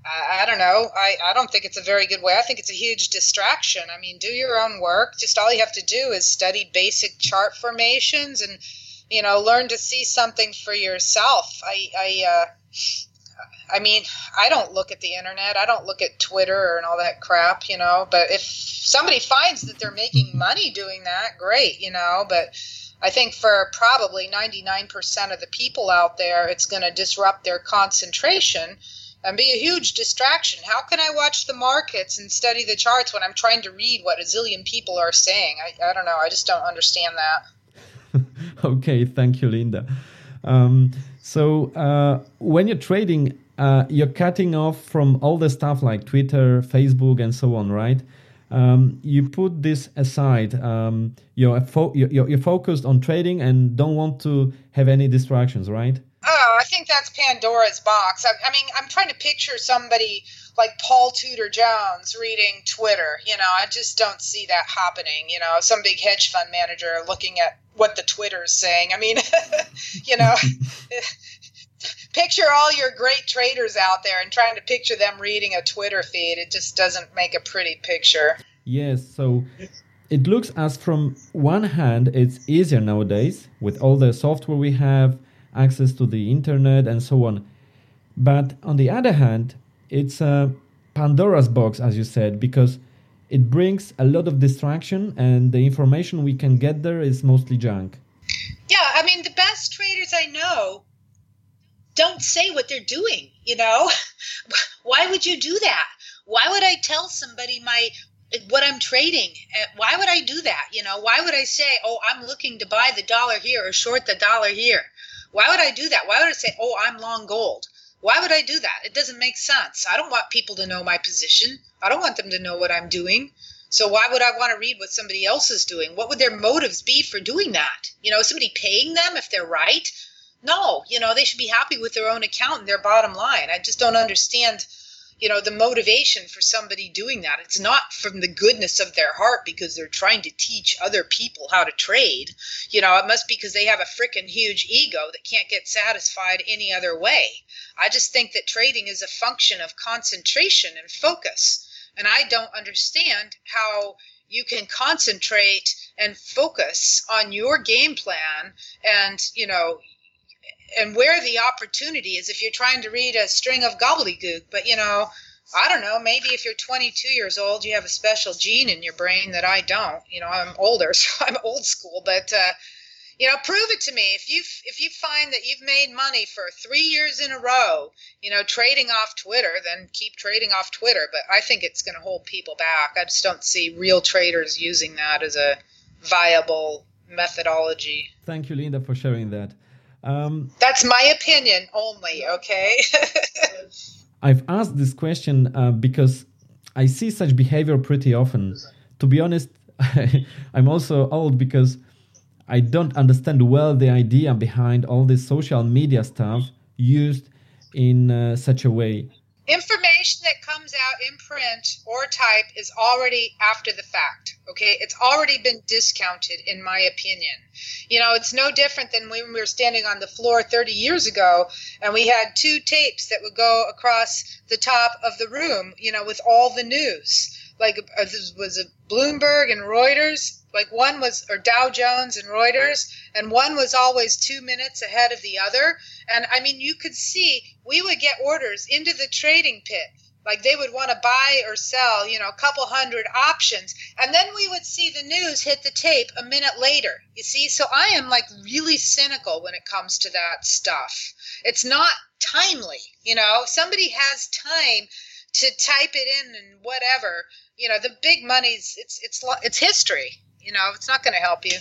I, don't know. I, I don't think it's a very good way. I think it's a huge distraction. I mean, do your own work. Just all you have to do is study basic chart formations and, you know, learn to see something for yourself. I, I, uh, I mean, I don't look at the internet. I don't look at Twitter and all that crap, you know. But if somebody finds that they're making money doing that, great, you know. But I think for probably 99% of the people out there, it's going to disrupt their concentration and be a huge distraction. How can I watch the markets and study the charts when I'm trying to read what a zillion people are saying? I, I don't know. I just don't understand that. okay, thank you, Linda. Um, so uh, when you're trading, uh, you're cutting off from all the stuff like Twitter, Facebook, and so on, right? Um, you put this aside. Um, you're, fo- you're, you're focused on trading and don't want to have any distractions, right? Oh, I think that's Pandora's box. I, I mean, I'm trying to picture somebody like Paul Tudor Jones reading Twitter. You know, I just don't see that happening. You know, some big hedge fund manager looking at what the Twitter is saying. I mean, you know, picture all your great traders out there and trying to picture them reading a Twitter feed. It just doesn't make a pretty picture. Yes, so it looks as from one hand it's easier nowadays with all the software we have, access to the internet and so on. But on the other hand, it's a Pandora's box, as you said, because it brings a lot of distraction and the information we can get there is mostly junk. Yeah, I mean, the best traders I know don't say what they're doing, you know? Why would you do that? Why would I tell somebody my what I'm trading? Uh, why would I do that? You know, why would I say, "Oh, I'm looking to buy the dollar here or short the dollar here"? Why would I do that? Why would I say, "Oh, I'm long gold"? Why would I do that? It doesn't make sense. I don't want people to know my position. I don't want them to know what I'm doing. So why would I want to read what somebody else is doing? What would their motives be for doing that? You know, somebody paying them if they're right? No, you know, they should be happy with their own account and their bottom line. I just don't understand you know the motivation for somebody doing that. It's not from the goodness of their heart because they're trying to teach other people how to trade. You know it must be because they have a freaking huge ego that can't get satisfied any other way. I just think that trading is a function of concentration and focus. And I don't understand how you can concentrate and focus on your game plan and, you know, and where the opportunity is if you're trying to read a string of gobbledygook. But, you know, I don't know, maybe if you're 22 years old, you have a special gene in your brain that I don't. You know, I'm older, so I'm old school, but, uh, you know prove it to me if you if you find that you've made money for three years in a row you know trading off twitter then keep trading off twitter but i think it's going to hold people back i just don't see real traders using that as a viable methodology thank you linda for sharing that um, that's my opinion only okay i've asked this question uh, because i see such behavior pretty often to be honest i'm also old because I don't understand well the idea behind all this social media stuff used in uh, such a way. Information that comes out in print or type is already after the fact. Okay, it's already been discounted, in my opinion. You know, it's no different than when we were standing on the floor 30 years ago and we had two tapes that would go across the top of the room, you know, with all the news. Like, uh, was it Bloomberg and Reuters? Like one was, or Dow Jones and Reuters, and one was always two minutes ahead of the other. And I mean, you could see we would get orders into the trading pit. Like they would want to buy or sell, you know, a couple hundred options. And then we would see the news hit the tape a minute later. You see? So I am like really cynical when it comes to that stuff. It's not timely, you know, somebody has time to type it in and whatever. You know, the big money's it's it's it's history. You know, it's not going to help you.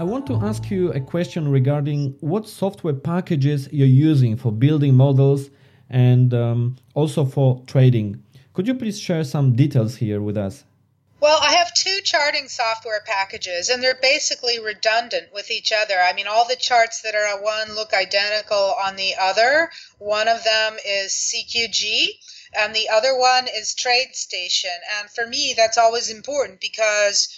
I want to ask you a question regarding what software packages you're using for building models and um, also for trading. Could you please share some details here with us? Well, I have two charting software packages, and they're basically redundant with each other. I mean, all the charts that are on one look identical on the other. One of them is CQG, and the other one is TradeStation. And for me, that's always important because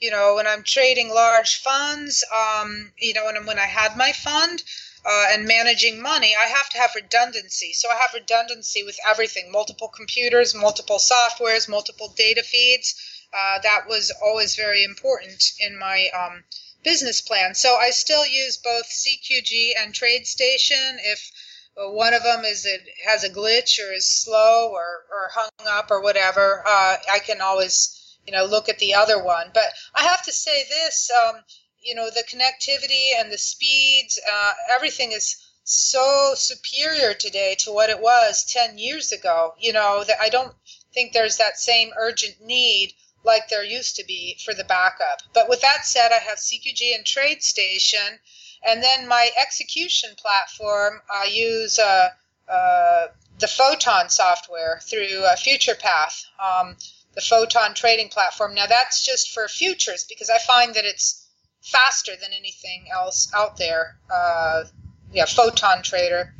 you know when i'm trading large funds um, you know when, when i had my fund uh, and managing money i have to have redundancy so i have redundancy with everything multiple computers multiple softwares multiple data feeds uh, that was always very important in my um, business plan. So I still use both CQG and TradeStation. If uh, one of them is it has a glitch or is slow or, or hung up or whatever, uh, I can always you know look at the other one. But I have to say this, um, you know, the connectivity and the speeds, uh, everything is so superior today to what it was 10 years ago. You know that I don't think there's that same urgent need like there used to be for the backup. But with that said, I have CQG and TradeStation, and then my execution platform, I use uh, uh, the Photon software through uh, FuturePath, um, the Photon trading platform. Now that's just for futures because I find that it's faster than anything else out there. Uh, yeah, Photon Trader.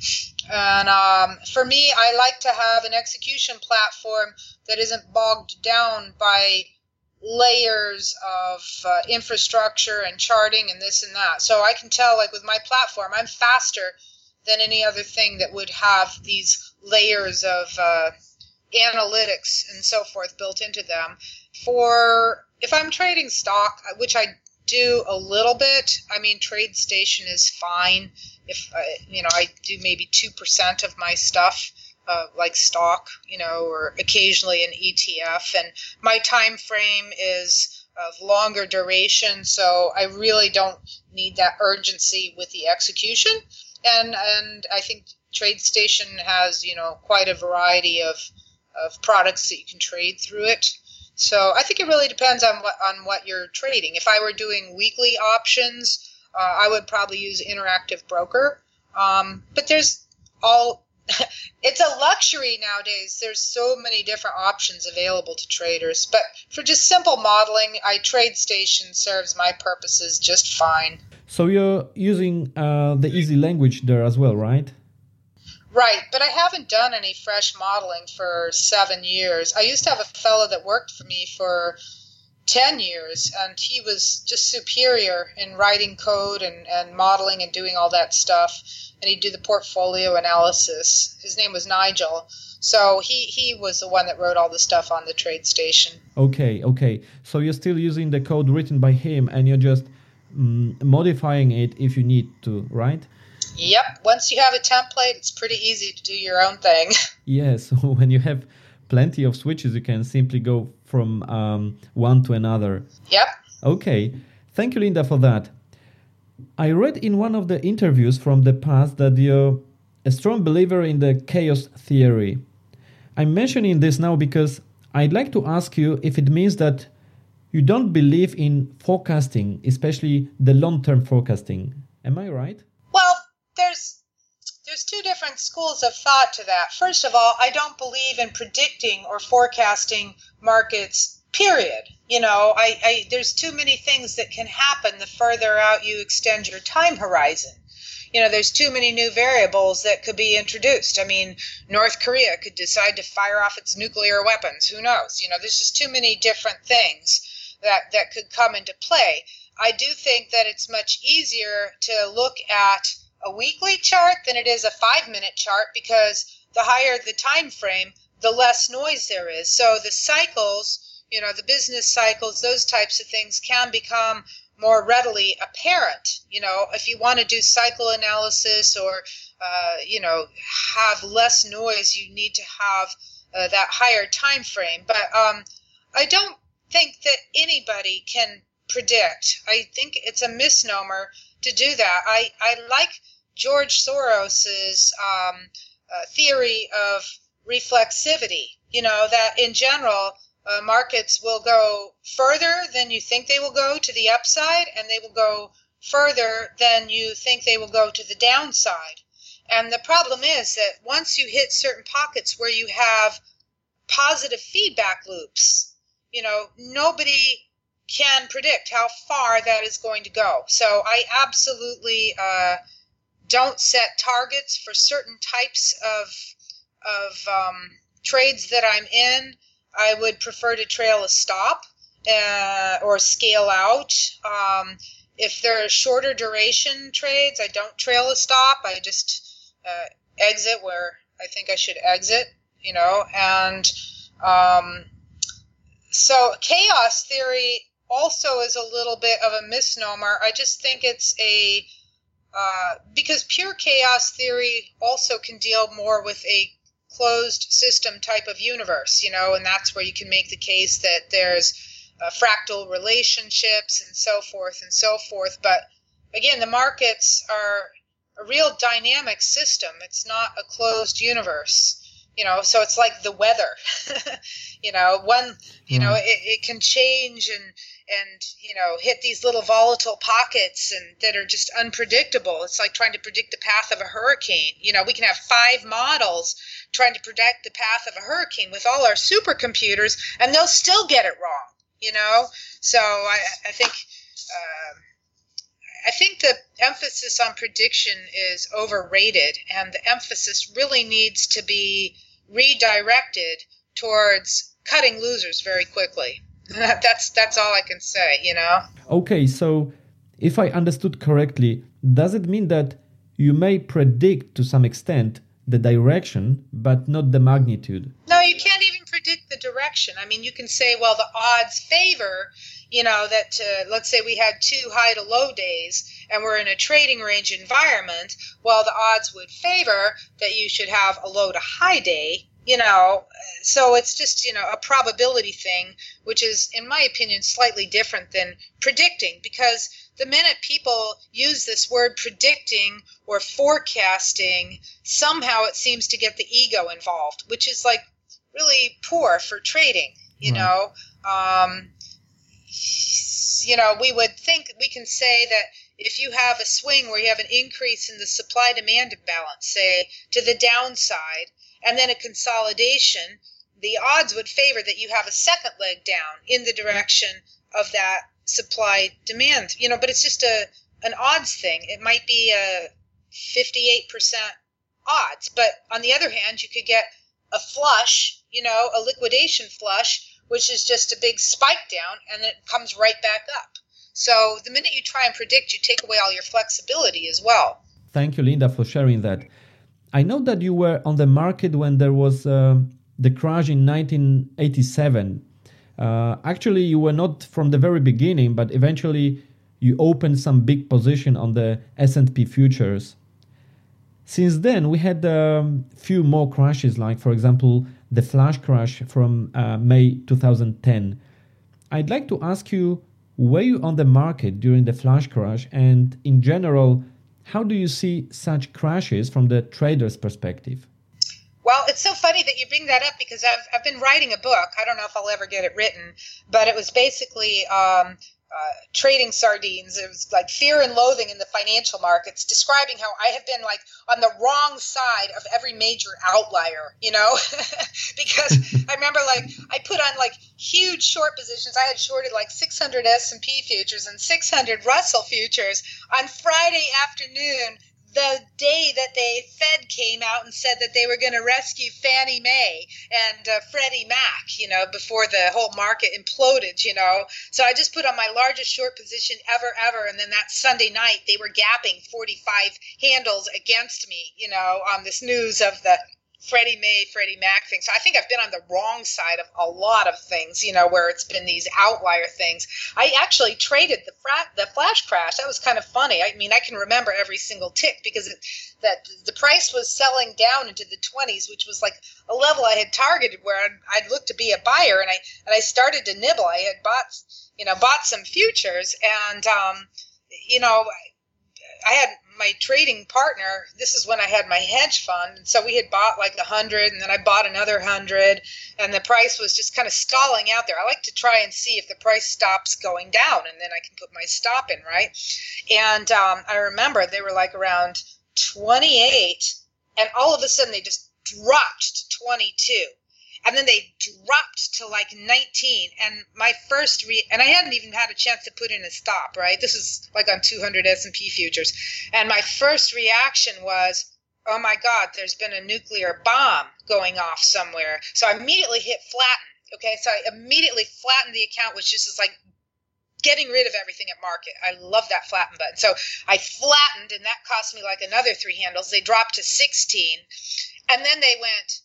And um, for me, I like to have an execution platform that isn't bogged down by layers of uh, infrastructure and charting and this and that. So I can tell, like with my platform, I'm faster than any other thing that would have these layers of uh, analytics and so forth built into them. For if I'm trading stock, which I do a little bit, I mean, TradeStation is fine. If uh, you know, I do maybe two percent of my stuff uh, like stock, you know, or occasionally an ETF. And my time frame is of longer duration, so I really don't need that urgency with the execution. And and I think TradeStation has you know quite a variety of of products that you can trade through it. So I think it really depends on what on what you're trading. If I were doing weekly options, uh, I would probably use Interactive Broker. Um, but there's all it's a luxury nowadays. There's so many different options available to traders. But for just simple modeling, I TradeStation serves my purposes just fine. So you're using uh, the EasyLanguage there as well, right? Right, but I haven't done any fresh modeling for seven years. I used to have a fellow that worked for me for 10 years and he was just superior in writing code and, and modeling and doing all that stuff and he'd do the portfolio analysis. His name was nigel. So he, he was the one that wrote all the stuff on the TradeStation. Okay okay. So you're still using the code written by him and you're just um, modifying it if you need to right yep once you have a template it's pretty easy to do your own thing yes when you have plenty of switches you can simply go from um, one to another. Yep. Okay. Thank you, Linda, for that. I read in one of the interviews from the past that you're a strong believer in the chaos theory. I'm mentioning this now because I'd like to ask you if it means that you don't believe in forecasting, especially the long term forecasting. Am I right? Two different schools of thought to that. First of all, I don't believe in predicting or forecasting markets period. You know I, I there's too many things that can happen the further out you extend your time horizon. You know there's too many new variables that could be introduced. I mean north korea could decide to fire off its nuclear weapons. Who knows? You know there's just too many different things that that could come into play. I do think that it's much easier to look at a weekly chart than it is a five minute chart because the higher the time frame the less noise there is. So the cycles, you know, the business cycles, those types of things can become more readily apparent. You know, if you want to do cycle analysis or, uh, you know, have less noise, you need to have uh, that higher time frame. But um, I don't think that anybody can predict. I think it's a misnomer to do that. I, I like George Soros's um, uh, theory of reflexivity. You know, that in general, uh, markets will go further than you think they will go to the upside, and they will go further than you think they will go to the downside. And the problem is that once you hit certain pockets where you have positive feedback loops, you know, nobody can predict how far that is going to go. So I absolutely uh, don't set targets for certain types of of um, trades that I'm in, I would prefer to trail a stop uh, or scale out. Um, if they're shorter duration trades, I don't trail a stop. I just uh, exit where I think I should exit, you know. And um, so chaos theory also is a little bit of a misnomer. I just think it's a uh, because pure chaos theory also can deal more with a closed system type of universe, you know, and that's where you can make the case that there's uh, fractal relationships and so forth and so forth. But again, the markets are a real dynamic system. It's not a closed universe, you know. So it's like the weather, you know. One, you mm. know, it, it can change and and you know hit these little volatile pockets and that are just unpredictable. It's like trying to predict the path of a hurricane. You know, we can have five models trying to predict the path of a hurricane with all our supercomputers, and they'll still get it wrong. You know, so I, I think. Uh, I think the emphasis on prediction is overrated, and the emphasis really needs to be redirected towards cutting losers very quickly. That's that's all I can say, you know. Okay, so if I understood correctly, does it mean that you may predict to some extent the direction, but not the magnitude. No, you can't even predict the direction. I mean, you can say, well, the odds favor, you know, that uh, let's say we had two high to low days and we're in a trading range environment. Well, the odds would favor that you should have a low to high day, you know. So it's just, you know, a probability thing, which is, in my opinion, slightly different than predicting because the minute people use this word predicting or forecasting, somehow it seems to get the ego involved, which is like really poor for trading. You right. know, um, you know, we would think we can say that if you have a swing where you have an increase in the supply demand imbalance, say to the downside, and then a consolidation, the odds would favor that you have a second leg down in the direction of that supply demand. You know, but it's just a an odds thing. It might be a 58% odds, but on the other hand, you could get a flush, you know, a liquidation flush which is just a big spike down and then it comes right back up. So the minute you try and predict, you take away all your flexibility as well. Thank you, Linda, for sharing that. I know that you were on the market when there was uh, the crash in 1987. Uh, actually, you were not from the very beginning, but eventually you opened some big position on the S&P futures. Since then, we had a um, few more crashes, like for example, the flash crash from uh, May 2010. I'd like to ask you, were you on the market during the flash crash, and in general, how do you see such crashes from the trader's perspective? Well, it's so funny that you bring that up because I've, I've been writing a book. I don't know if I'll ever get it written, but it was basically um, uh, trading sardines. It was like fear and loathing in the financial markets, describing how I have been like on the wrong side of every major outlier, you know? because I remember like I put on like huge short positions. I had shorted like 600 S&P futures and 600 Russell futures on Friday afternoon the day that the Fed came out and said that they were going to rescue Fannie Mae and uh, Freddie Mac, you know, before the whole market imploded, you know. So I just put on my largest short position ever, ever. And then that Sunday night, they were gapping 45 handles against me, you know, on this news of the Freddie Mae, Freddie Mac thing. So I think I've been on the wrong side of a lot of things, you know, where it's been these outlier things. I actually traded the fra- the flash crash. That was kind of funny. I mean, I can remember every single tick because it, that the price was selling down into the 20s, which was like a level I had targeted where I'd, I'd looked to be a buyer, and I and I started to nibble. I had bought, you know, bought some futures, and um, you know, I had my trading partner, this is when I had my hedge fund. And so we had bought like a hundred and then I bought another hundred and the price was just kind of stalling out there. I like to try and see if the price stops going down and then I can put my stop in, right? And um, I remember they were like around 28 and all of a sudden they just dropped to 22 and then they dropped to like 19 and my first re and i hadn't even had a chance to put in a stop right this is like on 200 s&p futures and my first reaction was oh my god there's been a nuclear bomb going off somewhere so i immediately hit flatten okay so i immediately flattened the account which just is like getting rid of everything at market. I love that flatten button. So I flattened, and that cost me like another three handles. They dropped to 16, and then they went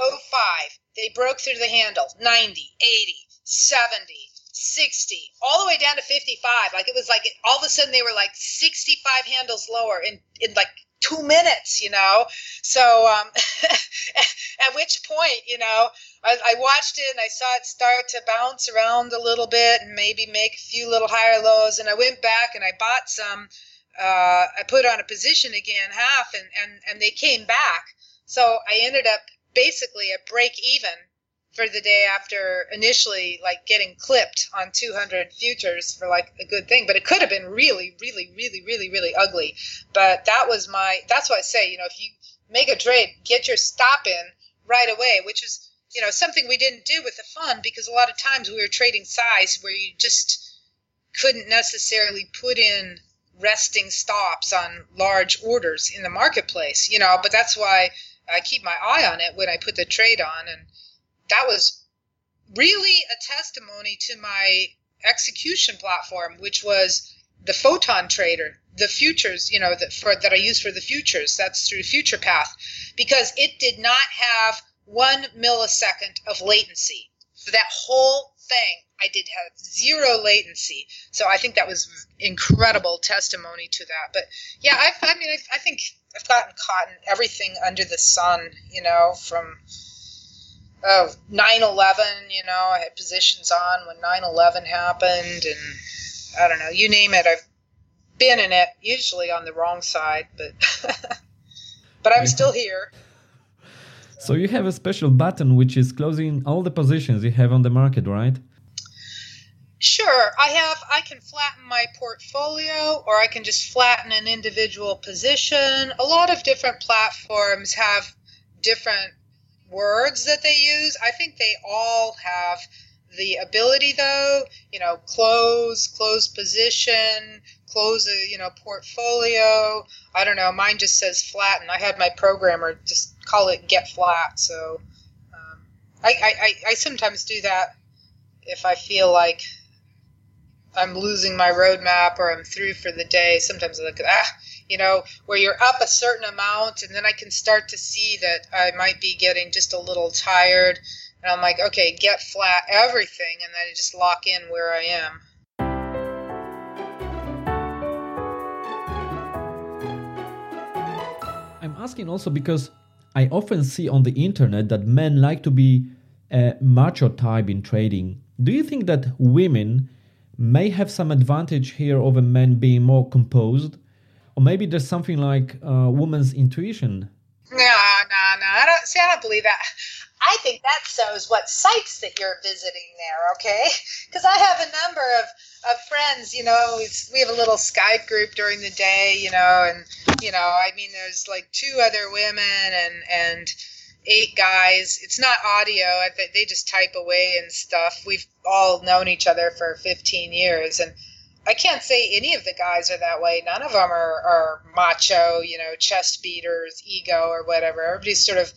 05, they broke through the handle 90, 80, 70, 60, all the way down to 55. Like it was like all of a sudden they were like 65 handles lower in, in like two minutes, you know? So, um, at which point, you know, I, I, watched it and I saw it start to bounce around a little bit and maybe make a few little higher lows. And I went back and I bought some. Uh, I put on a position again, half, and, and, and they came back. So I ended up basically a break even for the day after initially like getting clipped on 200 futures for like a good thing. But it could have been really really really really really ugly. But that was my that's why i say you know if you make a trade get your stop in right away which is you know something we didn't do with the fund because a lot of times we were trading size where you just couldn't necessarily put in resting stops on large orders in the marketplace you know. But that's why I keep my eye on it when I put the trade on, and that was really a testimony to my execution platform, which was the photon trader, the futures, you know, that for that I use for the futures. That's through Future Path, because it did not have one millisecond of latency for that whole thing. I did have zero latency, so I think that was incredible testimony to that. But yeah, I, I mean, I, I think I've gotten caught in everything under the sun, you know, from oh, 9-11, you know, I had positions on when 9-11 happened, and I don't know, you name it, I've been in it, usually on the wrong side, but but I'm still here. So you have a special button which is closing all the positions you have on the market, right? Sure, I have. I can flatten my portfolio, or I can just flatten an individual position. A lot of different platforms have different words that they use. I think they all have the ability, though. You know, close, close position, close a you know portfolio. I don't know. Mine just says flatten. I had my programmer just call it get flat. So um, I, I, I sometimes do that if I feel like I'm losing my roadmap or I'm through for the day, sometimes I look at ah, you know, where you're up a certain amount, and then I can start to see that I might be getting just a little tired, and I'm like, okay, get flat everything, and then I just lock in where I am. I'm asking also because I often see on the internet that men like to be a macho type in trading. Do you think that women may have some advantage here over men being more composed? Or maybe there's something like uh, woman's intuition? No, no, no. I don't see. I don't believe that. I think that shows what sites that you're visiting there. Okay, because I have a number of of friends. You know, we have a little Skype group during the day. You know, and you know, I mean, there's like two other women and and eight guys. It's not audio. They just type away and stuff. We've all known each other for 15 years, and I can't say any of the guys are that way. None of them are, are macho, you know, chest beaters, ego, or whatever. Everybody sort of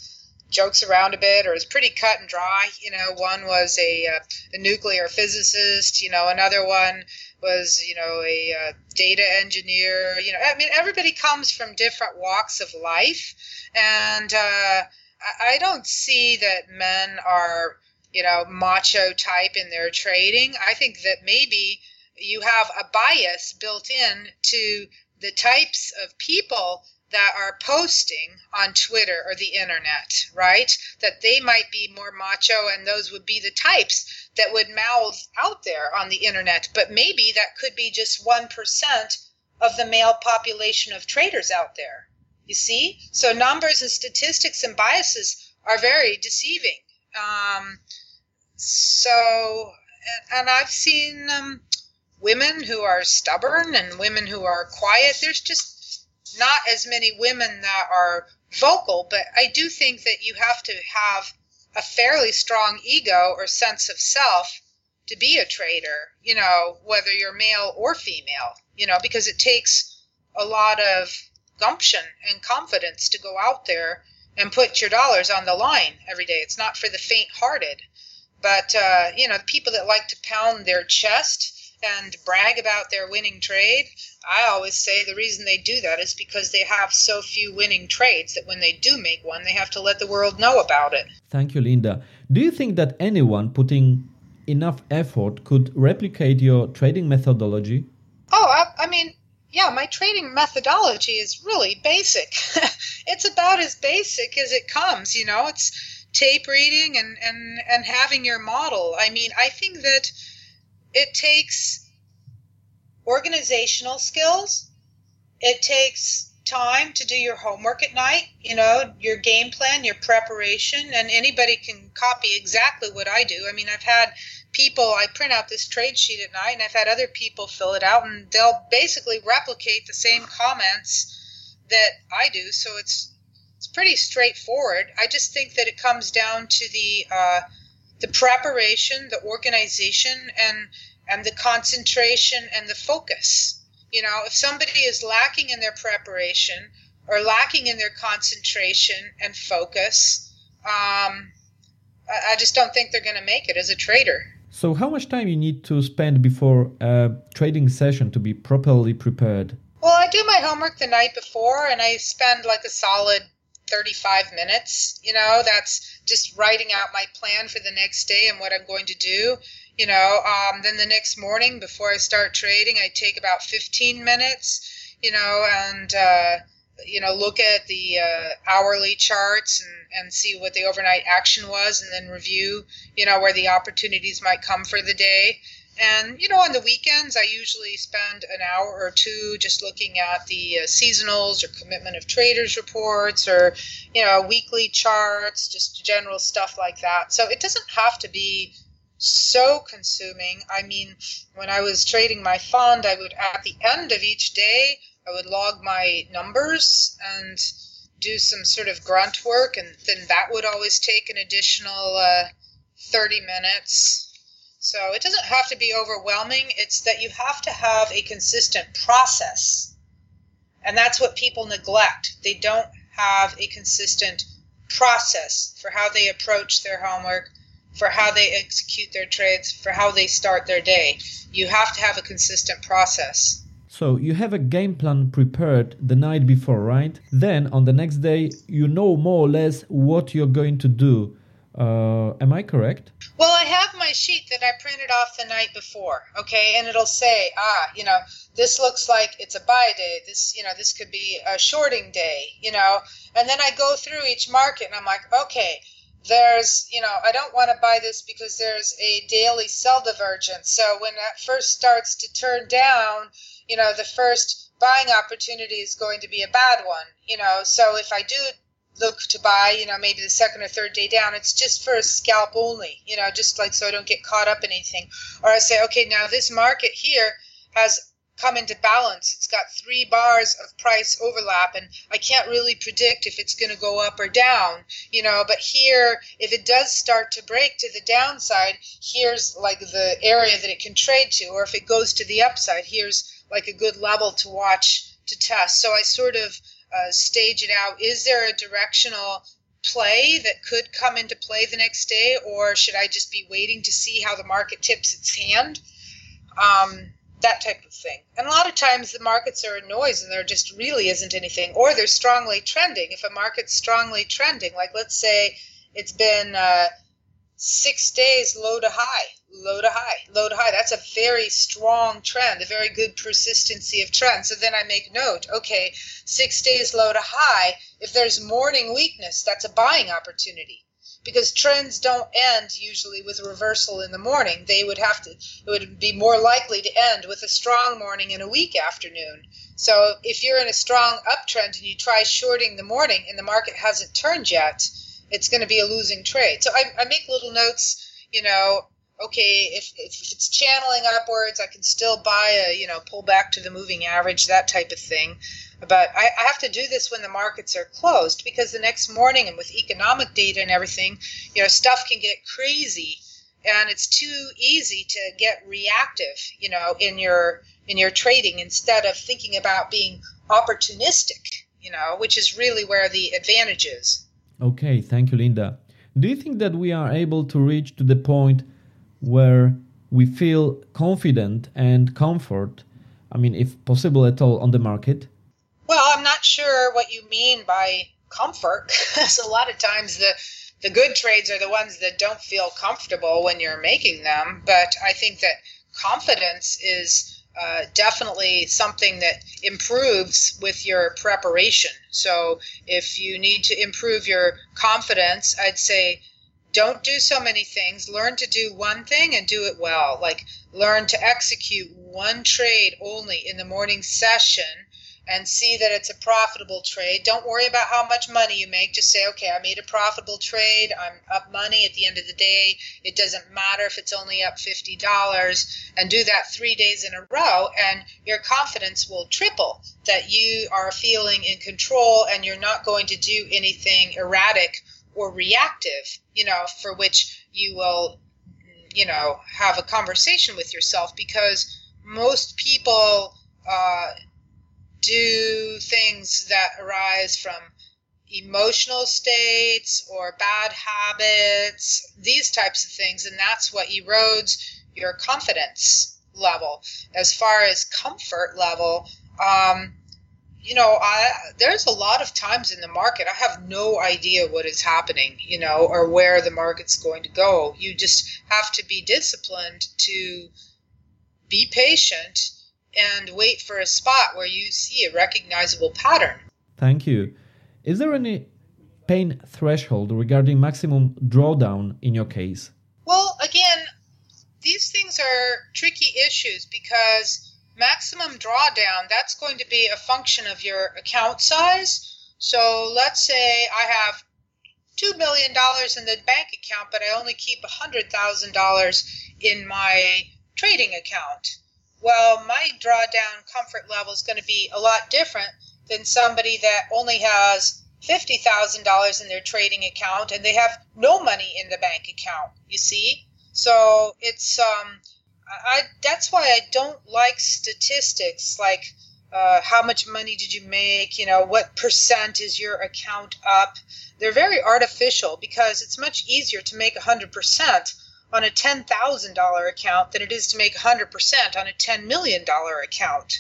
jokes around a bit or is pretty cut and dry. You know, one was a, uh, a nuclear physicist, you know, another one was, you know, a uh, data engineer. You know, I mean, everybody comes from different walks of life. And uh, I don't see that men are, you know, macho type in their trading. I think that maybe you have a bias built in to the types of people that are posting on Twitter or the internet, right? That they might be more macho and those would be the types that would mouth out there on the internet. But maybe that could be just 1% of the male population of traders out there. You see? So numbers and statistics and biases are very deceiving. Um, so, and, I've seen um, women who are stubborn and women who are quiet. There's just not as many women that are vocal, but I do think that you have to have a fairly strong ego or sense of self to be a trader, you know, whether you're male or female, you know, because it takes a lot of gumption and confidence to go out there and put your dollars on the line every day. It's not for the faint-hearted, but uh, you know, the people that like to pound their chest and brag about their winning trade. I always say the reason they do that is because they have so few winning trades that when they do make one, they have to let the world know about it. Thank you, Linda. Do you think that anyone putting enough effort could replicate your trading methodology? Oh, I, I mean, yeah, my trading methodology is really basic. it's about as basic as it comes, you know. It's tape reading and, and, and having your model. I mean, I think that it takes organizational skills. It takes time to do your homework at night, you know, your game plan, your preparation, and anybody can copy exactly what I do. I mean, I've had people, I print out this trade sheet at night, and I've had other people fill it out, and they'll basically replicate the same comments that I do. So it's it's pretty straightforward. I just think that it comes down to the uh, the preparation, the organization, and and the concentration and the focus. You know, if somebody is lacking in their preparation or lacking in their concentration and focus, um, I just don't think they're going to make it as a trader. So, how much time you need to spend before a trading session to be properly prepared? Well, I do my homework the night before, and I spend like a solid 35 minutes. You know, that's just writing out my plan for the next day and what I'm going to do. You know, um, then the next morning before I start trading, I take about 15 minutes. You know, and uh, you know look at the uh, hourly charts and, and see what the overnight action was and then review you know where the opportunities might come for the day. And you know on the weekends i usually spend an hour or two just looking at the uh, seasonals or commitment of traders reports or you know weekly charts just general stuff like that. So it doesn't have to be so consuming. I mean when i was trading my fund i would at the end of each day I would log my numbers and do some sort of grunt work, and then that would always take an additional uh, 30 minutes. So it doesn't have to be overwhelming, it's that you have to have a consistent process. And that's what people neglect. They don't have a consistent process for how they approach their homework, for how they execute their trades, for how they start their day. You have to have a consistent process. So you have a game plan prepared the night before, right? Then on the next day, you know more or less what you're going to do. Uh, am I correct? Well, I have my sheet that I printed off the night before, okay, and it'll say, ah, you know, this looks like it's a buy day. This, you know, this could be a shorting day, you know, and then I go through each market and I'm like, okay, there's, you know, I don't want to buy this because there's a daily sell divergence. So when that first starts to turn down, you know, the first buying opportunity is going to be a bad one, you know. So if I do look to buy, you know, maybe the second or third day down, it's just for a scalp only, you know, just like so I don't get caught up in anything. Or I say, okay, now this market here has come into balance. It's got three bars of price overlap, and I can't really predict if it's going to go up or down, you know. But here, if it does start to break to the downside, here's like the area that it can trade to, or if it goes to the upside, here's like a good level to watch to test. So I sort of uh, stage it out. Is there a directional play that could come into play the next day, or should I just be waiting to see how the market tips its hand? Um, that type of thing. And a lot of times the markets are in noise and there just really isn't anything, or they're strongly trending. If a market's strongly trending, like let's say it's been uh, six days low to high, low to high, low to high, that's a very strong trend, a very good persistency of trend. So then I make note, okay, six days low to high, if there's morning weakness, that's a buying opportunity because trends don't end usually with a reversal in the morning. They would have to, it would be more likely to end with a strong morning and a weak afternoon. So if you're in a strong uptrend and you try shorting the morning and the market hasn't turned yet, it's going to be a losing trade. So I, I make little notes, you know, okay, if, if it's channeling upwards, I can still buy a, you know, pull back to the moving average, that type of thing. But I, I have to do this when the markets are closed because the next morning and with economic data and everything, you know, stuff can get crazy and it's too easy to get reactive, you know, in your in your trading instead of thinking about being opportunistic, you know, which is really where the advantage is. Okay, thank you, Linda. Do you think that we are able to reach to the point where we feel confident and comfort, I mean, if possible at all, on the market? Well, I'm not sure what you mean by comfort, because a lot of times the the good trades are the ones that don't feel comfortable when you're making them. But I think that confidence is uh, definitely something that improves with your preparation. So if you need to improve your confidence, I'd say don't do so many things. Learn to do one thing and do it well. Like learn to execute one trade only in the morning session and see that it's a profitable trade. Don't worry about how much money you make. Just say, okay, I made a profitable trade. I'm up money at the end of the day. It doesn't matter if it's only up $50 and do that three days in a row and your confidence will triple that you are feeling in control and you're not going to do anything erratic or reactive, you know, for which you will, you know, have a conversation with yourself because most people, uh, do things that arise from emotional states or bad habits, these types of things, and that's what erodes your confidence level. As far as comfort level, um, you know, I there's a lot of times in the market I have no idea what is happening, you know, or where the market's going to go. You just have to be disciplined to be patient and wait for a spot where you see a recognizable pattern. Thank you. Is there any pain threshold regarding maximum drawdown in your case? Well, again, these things are tricky issues because maximum drawdown that's going to be a function of your account size. So let's say I have $2 million in the bank account, but I only keep $100,000 in my trading account well, my drawdown comfort level is going to be a lot different than somebody that only has $50,000 in their trading account and they have no money in the bank account, you see? So it's, um, I, that's why I don't like statistics like, uh, how much money did you make? You know, what percent is your account up? They're very artificial because it's much easier to make 100% on a $10,000 account than it is to make 100% on a $10 million account.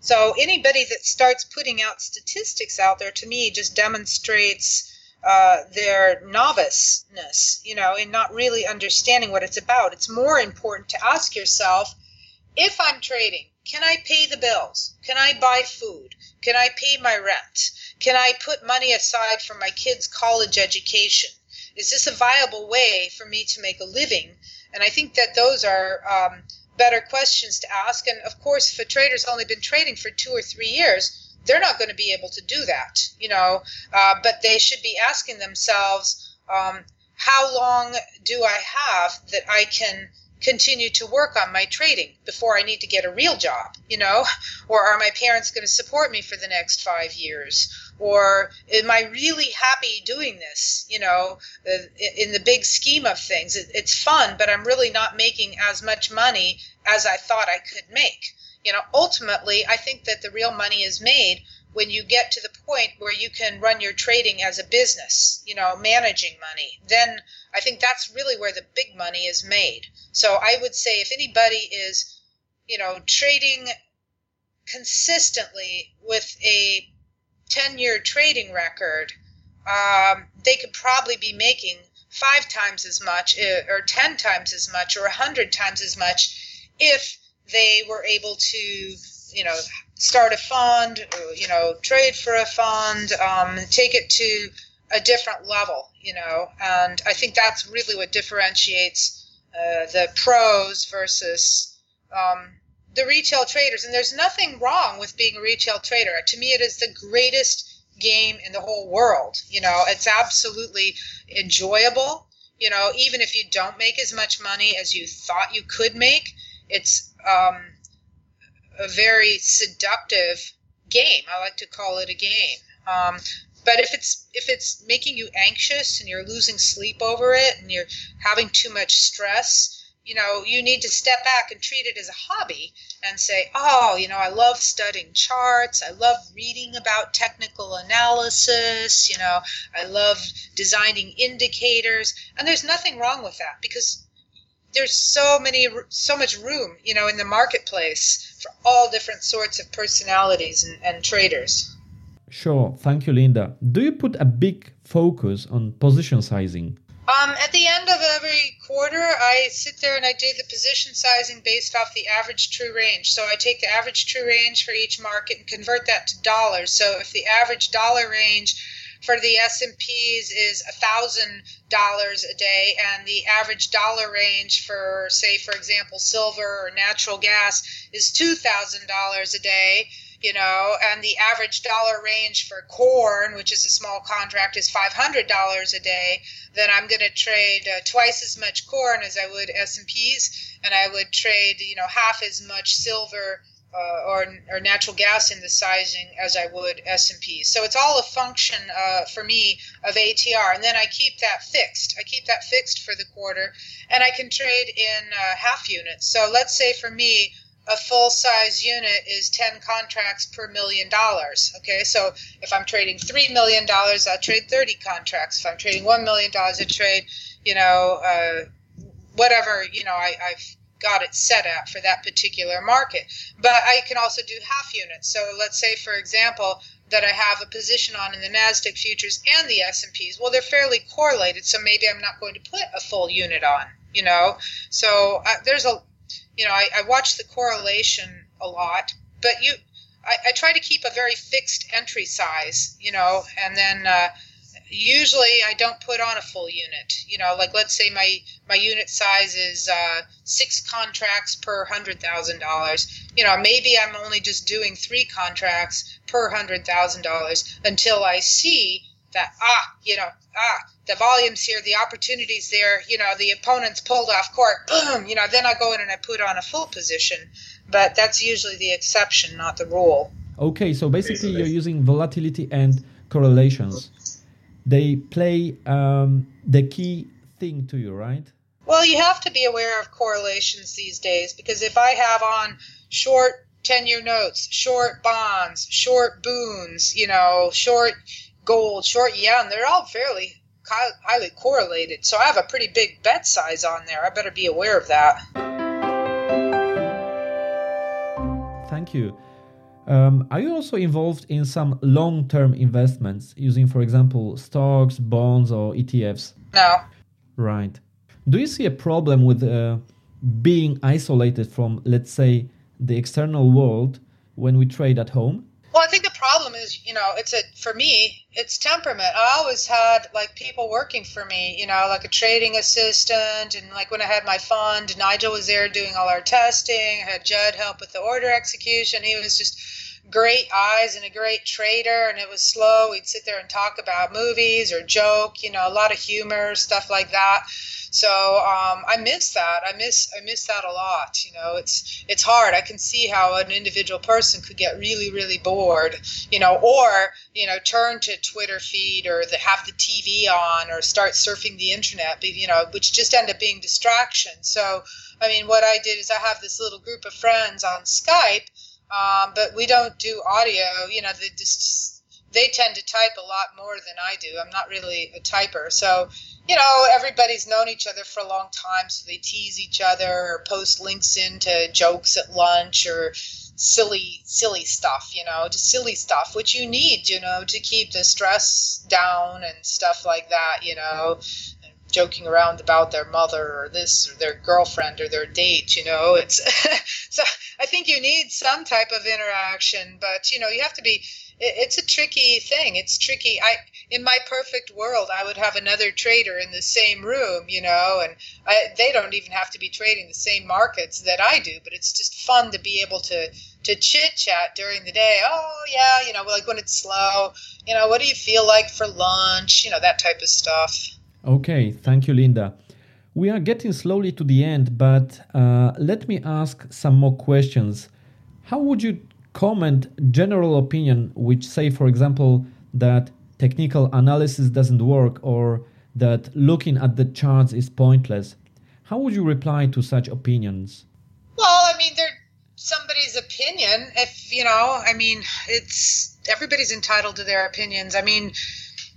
So anybody that starts putting out statistics out there to me just demonstrates uh, their noviceness, you know, in not really understanding what it's about. It's more important to ask yourself if I'm trading, can I pay the bills? Can I buy food? Can I pay my rent? Can I put money aside for my kids' college education? Is this a viable way for me to make a living? And I think that those are um, better questions to ask. And of course, if a trader's only been trading for two or three years, they're not going to be able to do that, you know. Uh, but they should be asking themselves, um, how long do I have that I can continue to work on my trading before I need to get a real job, you know? Or are my parents going to support me for the next five years? Or am I really happy doing this, you know, uh, in the big scheme of things? It's fun, but I'm really not making as much money as I thought I could make you know, ultimately, I think that the real money is made when you get to the point where you can run your trading as a business, you know, managing money. Then I think that's really where the big money is made. So I would say if anybody is, you know, trading consistently with a 10 year trading record, um, they could probably be making five times as much uh, or 10 times as much or 100 times as much if they were able to, you know, start a fund, you know, trade for a fund, um, take it to a different level, you know, and I think that's really what differentiates uh, the pros versus um, the retail traders. And there's nothing wrong with being a retail trader. To me, it is the greatest game in the whole world. You know, it's absolutely enjoyable. You know, even if you don't make as much money as you thought you could make, it's um, a very seductive game. I like to call it a game. Um, but if it's if it's making you anxious and you're losing sleep over it and you're having too much stress, you know, you need to step back and treat it as a hobby and say, oh, you know, I love studying charts. I love reading about technical analysis. You know, I love designing indicators. And there's nothing wrong with that because there's so many so much room you know in the marketplace for all different sorts of personalities and, and traders sure thank you linda do you put a big focus on position sizing um, at the end of every quarter, I sit there and I do the position sizing based off the average true range. So I take the average true range for each market and convert that to dollars. So if the average dollar range for the S&Ps is $1,000 a day and the average dollar range for say for example silver or natural gas is $2,000 a day you know, and the average dollar range for corn, which is a small contract, is $500 a day, then I'm going to trade uh, twice as much corn as I would S&Ps, and I would trade, you know, half as much silver uh, or, or natural gas in the sizing as I would S&P. So it's all a function uh, for me of ATR, and then I keep that fixed. I keep that fixed for the quarter, and I can trade in uh, half units. So let's say for me, a full size unit is 10 contracts per million dollars. Okay, so if I'm trading $3 million, I'll trade 30 contracts. If I'm trading $1 million, I trade, you know, uh, whatever, you know, I, I've got it set at for that particular market. But I can also do half units. So let's say, for example, that I have a position on in the Nasdaq futures and the S&Ps. Well, they're fairly correlated, so maybe I'm not going to put a full unit on. You know, so uh, there's a, you know, I, I watch the correlation a lot, but you, I, I, try to keep a very fixed entry size. You know, and then. Uh, usually I don't put on a full unit. You know, like let's say my my unit size is uh, six contracts per hundred thousand dollars. You know, maybe I'm only just doing three contracts per hundred thousand dollars until I see that ah, you know, ah, the volume's here, the opportunities there. You know, the opponent's pulled off court. Boom. You know, then I go in and I put on a full position. But that's usually the exception, not the rule. Okay, so basically you're using volatility and correlations they play um, the key thing to you, right? Well, you have to be aware of correlations these days because if I have on short 10 year notes, short bonds, short bunds, you know, short gold, short yen. They're all fairly highly correlated. So I have a pretty big bet size on there. I better be aware of that. Thank you. Um, are you also involved in some long term investments using, for example, stocks, bonds, or ETFs? No. Right. Do you see a problem with uh, being isolated from, let's say, the external world when we trade at home? Well, I think the problem is, you know, it's a for me, it's temperament. I always had like people working for me, you know, like a trading assistant, and like when I had my fund, Nigel was there doing all our testing. I had Judd help with the order execution. He was just great eyes and a great trader, and it was slow. We'd sit there and talk about movies or joke, you know, a lot of humor, stuff like that. So um, I miss that. I miss I miss that a lot. You know, it's it's hard. I can see how an individual person could get really really bored. You know, or you know turn to Twitter feed or the, have the TV on or start surfing the internet. You know, which just end up being distractions. So I mean, what I did is I have this little group of friends on Skype um, but we don't do audio. You know, they just they tend to type a lot more than I do. I'm not really a typer, so you know everybody's known each other for a long time, so they tease each other or post links into jokes at lunch or silly silly stuff you know just silly stuff which you need you know to keep the stress down and stuff like that you know joking around about their mother or this or their girlfriend or their date you know it's so i think you need some type of interaction but you know you have to be it's a tricky thing. It's tricky. I in my perfect world i would have another trader in the same room you know and I, they don't even have to be trading the same markets that i do but it's just fun to be able to to chit chat during the day. Oh yeah you know like when it's slow you know what do you feel like for lunch you know that type of stuff Okay, thank you, Linda. We are getting slowly to the end, but uh, let me ask some more questions. How would you comment general opinion which say, for example, that technical analysis doesn't work or that looking at the charts is pointless? How would you reply to such opinions? Well, I mean, they're somebody's opinion. If you know, I mean, it's everybody's entitled to their opinions. I mean,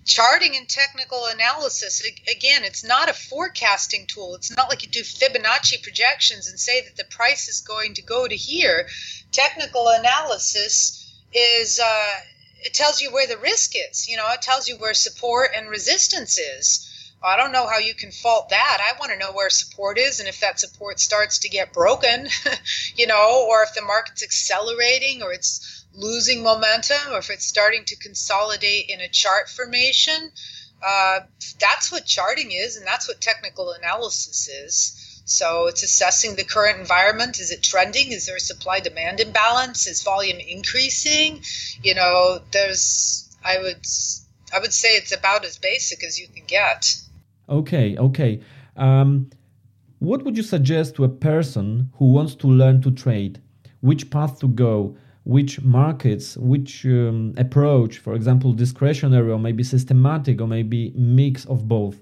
charting and technical analysis again it's not a forecasting tool. It's not like you do fibonacci projections and say that the price is going to go to here. Technical analysis is uh, it tells you where the risk is you know it tells you where support and resistance is. I don't know how you can fault that. I want to know where support is and if that support starts to get broken, you know, or if the market's accelerating or it's losing momentum or if it's starting to consolidate in a chart formation. Uh, that's what charting is, and that's what technical analysis is. So it's assessing the current environment. Is it trending? Is there a supply demand imbalance? Is volume increasing? You know, there's I would I would say it's about as basic as you can get. Okay, okay. Um, what would you suggest to a person who wants to learn to trade? Which path to go? Which markets, which um, approach, for example, discretionary or maybe systematic or maybe mix of both?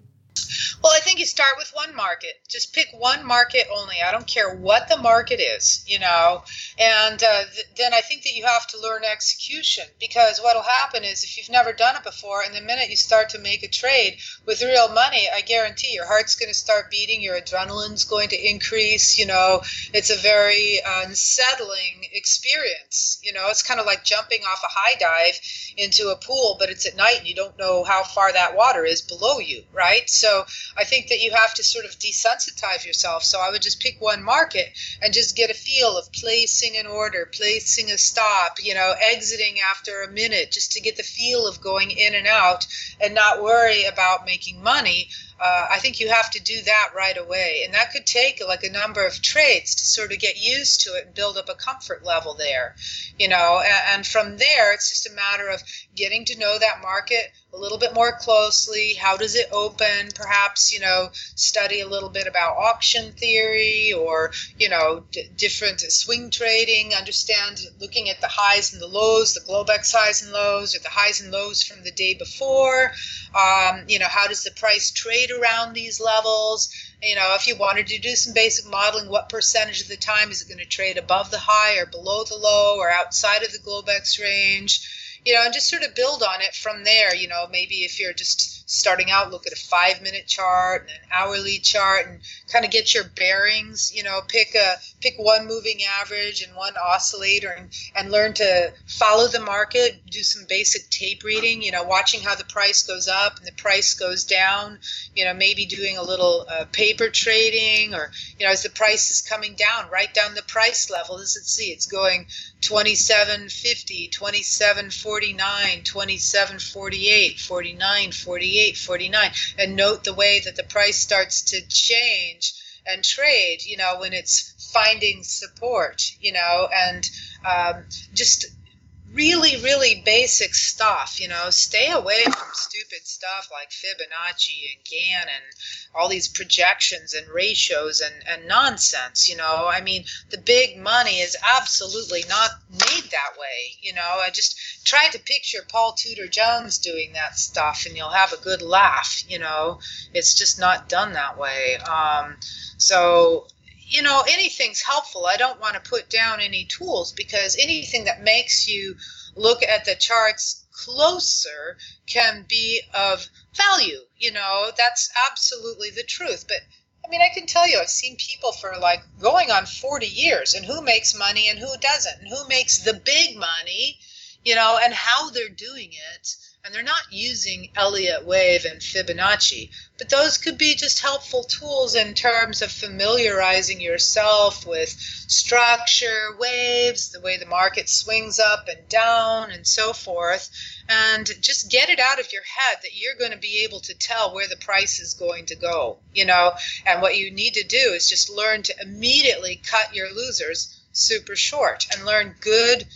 Well, I think you start with one market. Just pick one market only. I don't care what the market is, you know. And uh, th- then I think that you have to learn execution because what will happen is if you've never done it before, and the minute you start to make a trade with real money, I guarantee your heart's going to start beating, your adrenaline's going to increase. You know, it's a very unsettling experience. You know, it's kind of like jumping off a high dive into a pool, but it's at night and you don't know how far that water is below you, right? So I think that you have to sort of desensitize yourself. So I would just pick one market and just get a feel of placing an order, placing a stop, you know, exiting after a minute, just to get the feel of going in and out and not worry about making money uh, I think you have to do that right away. And that could take like a number of trades to sort of get used to it and build up a comfort level there, you know. And, and from there, it's just a matter of getting to know that market a little bit more closely. How does it open? Perhaps, you know, study a little bit about auction theory or, you know, d- different swing trading, understand looking at the highs and the lows, the Globex highs and lows, or the highs and lows from the day before. Um, you know, how does the price trade? trade around these levels. You know, if you wanted to do some basic modeling, what percentage of the time is it going to trade above the high or below the low or outside of the Globex range? You know, and just sort of build on it from there. You know, maybe if you're just starting out, look at a five minute chart and an hourly chart and kind of get your bearings. You know, pick a pick one moving average and one oscillator and, and learn to follow the market, do some basic tape reading, you know, watching how the price goes up and the price goes down, you know, maybe doing a little uh, paper trading or, you know, as the price is coming down, write down the price level. As it see, it's going 27.50, 27.49, 27.48, 49, 48, 49. And note the way that the price starts to change and trade, you know, when it's finding support, you know, and um, just really, really basic stuff. You know, stay away from stupid stuff like Fibonacci and Gann and all these projections and ratios and, and nonsense. You know, I mean, the big money is absolutely not made that way. You know, I just try to picture Paul Tudor Jones doing that stuff and you'll have a good laugh. You know, it's just not done that way. Um, so you know, anything's helpful. I don't want to put down any tools because anything that makes you look at the charts closer can be of value. You know, that's absolutely the truth. But I mean, I can tell you, I've seen people for like going on 40 years and who makes money and who doesn't, and who makes the big money, you know, and how they're doing it and they're not using Elliott wave and Fibonacci, but those could be just helpful tools in terms of familiarizing yourself with structure, waves, the way the market swings up and down, and so forth, and just get it out of your head that you're going to be able to tell where the price is going to go, you know, and what you need to do is just learn to immediately cut your losers super short and learn good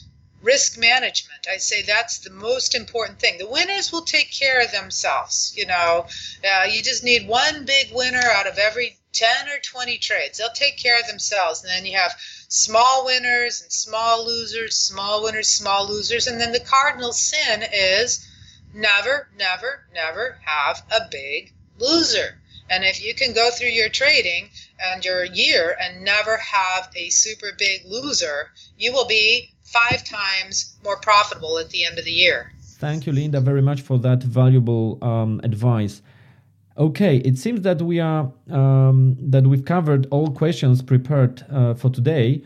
risk management. I say that's the most important thing. The winners will take care of themselves. You know, uh, you just need one big winner out of every 10 or 20 trades. They'll take care of themselves. And then you have small winners and small losers, small winners, small losers. And then the cardinal sin is never, never, never have a big loser. And if you can go through your trading and your year and never have a super big loser, you will be five times more profitable at the end of the year. Thank you, Linda, very much for that valuable um, advice. Okay, it seems that we are um, that we've covered all questions prepared uh, for today.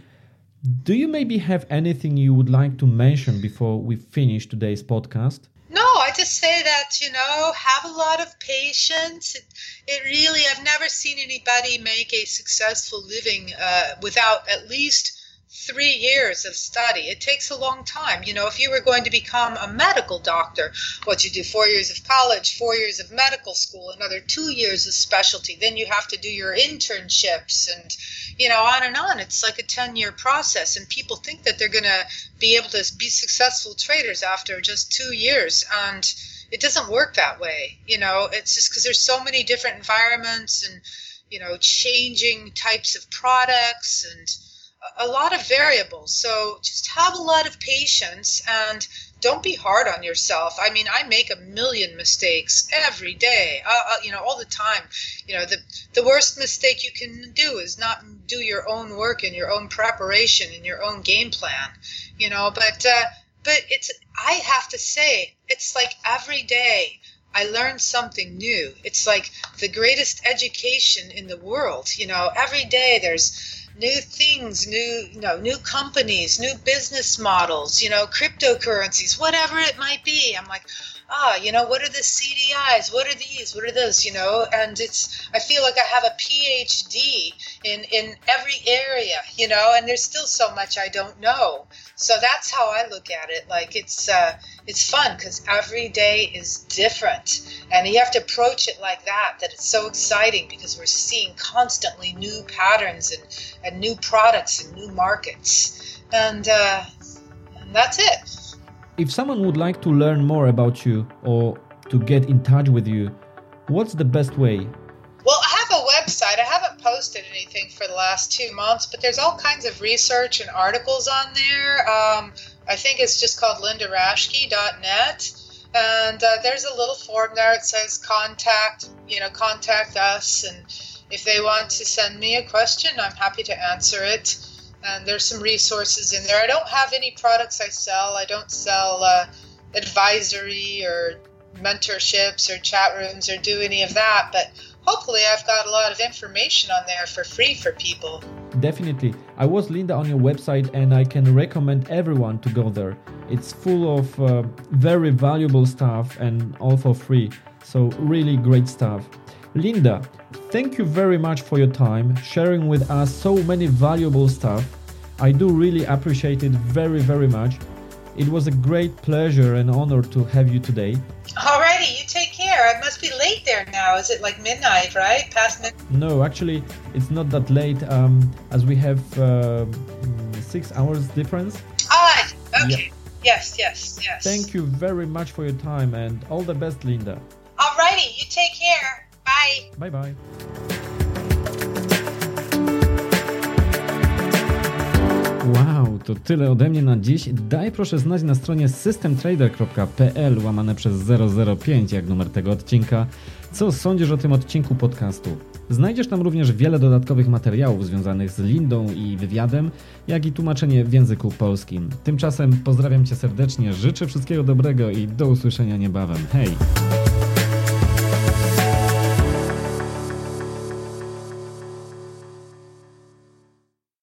Do you maybe have anything you would like to mention before we finish today's podcast? No, I just say that you know have a lot of patience. It, it really, I've never seen anybody make a successful living uh, without at least three years of study. It takes a long time. You know, if you were going to become a medical doctor, what you do four years of college, four years of medical school, another two years of specialty. Then you have to do your internships and, you know, on and on. It's like a 10 year process. And people think that they're going to be able to be successful traders after just two years. And it doesn't work that way. You know, it's just because there's so many different environments and, you know, changing types of products and, a lot of variables. So just have a lot of patience and don't be hard on yourself. I mean, I make a million mistakes every day, uh, uh, you know, all the time. You know, the the worst mistake you can do is not do your own work and your own preparation and your own game plan. You know, but uh, but it's I have to say, it's like every day I learn something new. It's like the greatest education in the world. You know, every day there's new things, new you know, new companies, new business models, you know, cryptocurrencies, whatever it might be. I'm like, ah, you know, what are the CDIs? What are these? What are those? You know, and it's I feel like I have a PhD in in every area, you know, and there's still so much I don't know. So that's how I look at it. Like it's uh, it's fun because every day is different, and you have to approach it like that. That it's so exciting because we're seeing constantly new patterns and and new products and new markets, and uh, and that's it. If someone would like to learn more about you or to get in touch with you, what's the best way? Well, I have a website. I haven't posted anything for the last two months, but there's all kinds of research and articles on there. Um, I think it's just called lindaraschke.net. And uh, there's a little form there. It says contact, you know, contact us. And if they want to send me a question, I'm happy to answer it. And there's some resources in there. I don't have any products I sell. I don't sell uh, advisory or mentorships or chat rooms or do any of that. But hopefully, I've got a lot of information on there for free for people. Definitely. I was Linda on your website and I can recommend everyone to go there. It's full of uh, very valuable stuff and all for free. So, really great stuff. Linda, thank you very much for your time, sharing with us so many valuable stuff. I do really appreciate it very, very much. It was a great pleasure and honor to have you today. Alrighty, you take care. I must be late there now. Is it like midnight, right? Past midnight? No, actually, it's not that late um, as we have uh, six hours difference. Ah, okay. Yeah. Yes, yes, yes. Thank you very much for your time and all the best, Linda. Alrighty, you take care. Bye. Bye bye. Wow, to tyle ode mnie na dziś. Daj proszę znać na stronie systemtrader.pl łamane przez 005 jak numer tego odcinka. Co sądzisz o tym odcinku podcastu? Znajdziesz tam również wiele dodatkowych materiałów związanych z Lindą i wywiadem, jak i tłumaczenie w języku polskim. Tymczasem pozdrawiam Cię serdecznie, życzę wszystkiego dobrego i do usłyszenia niebawem. Hej!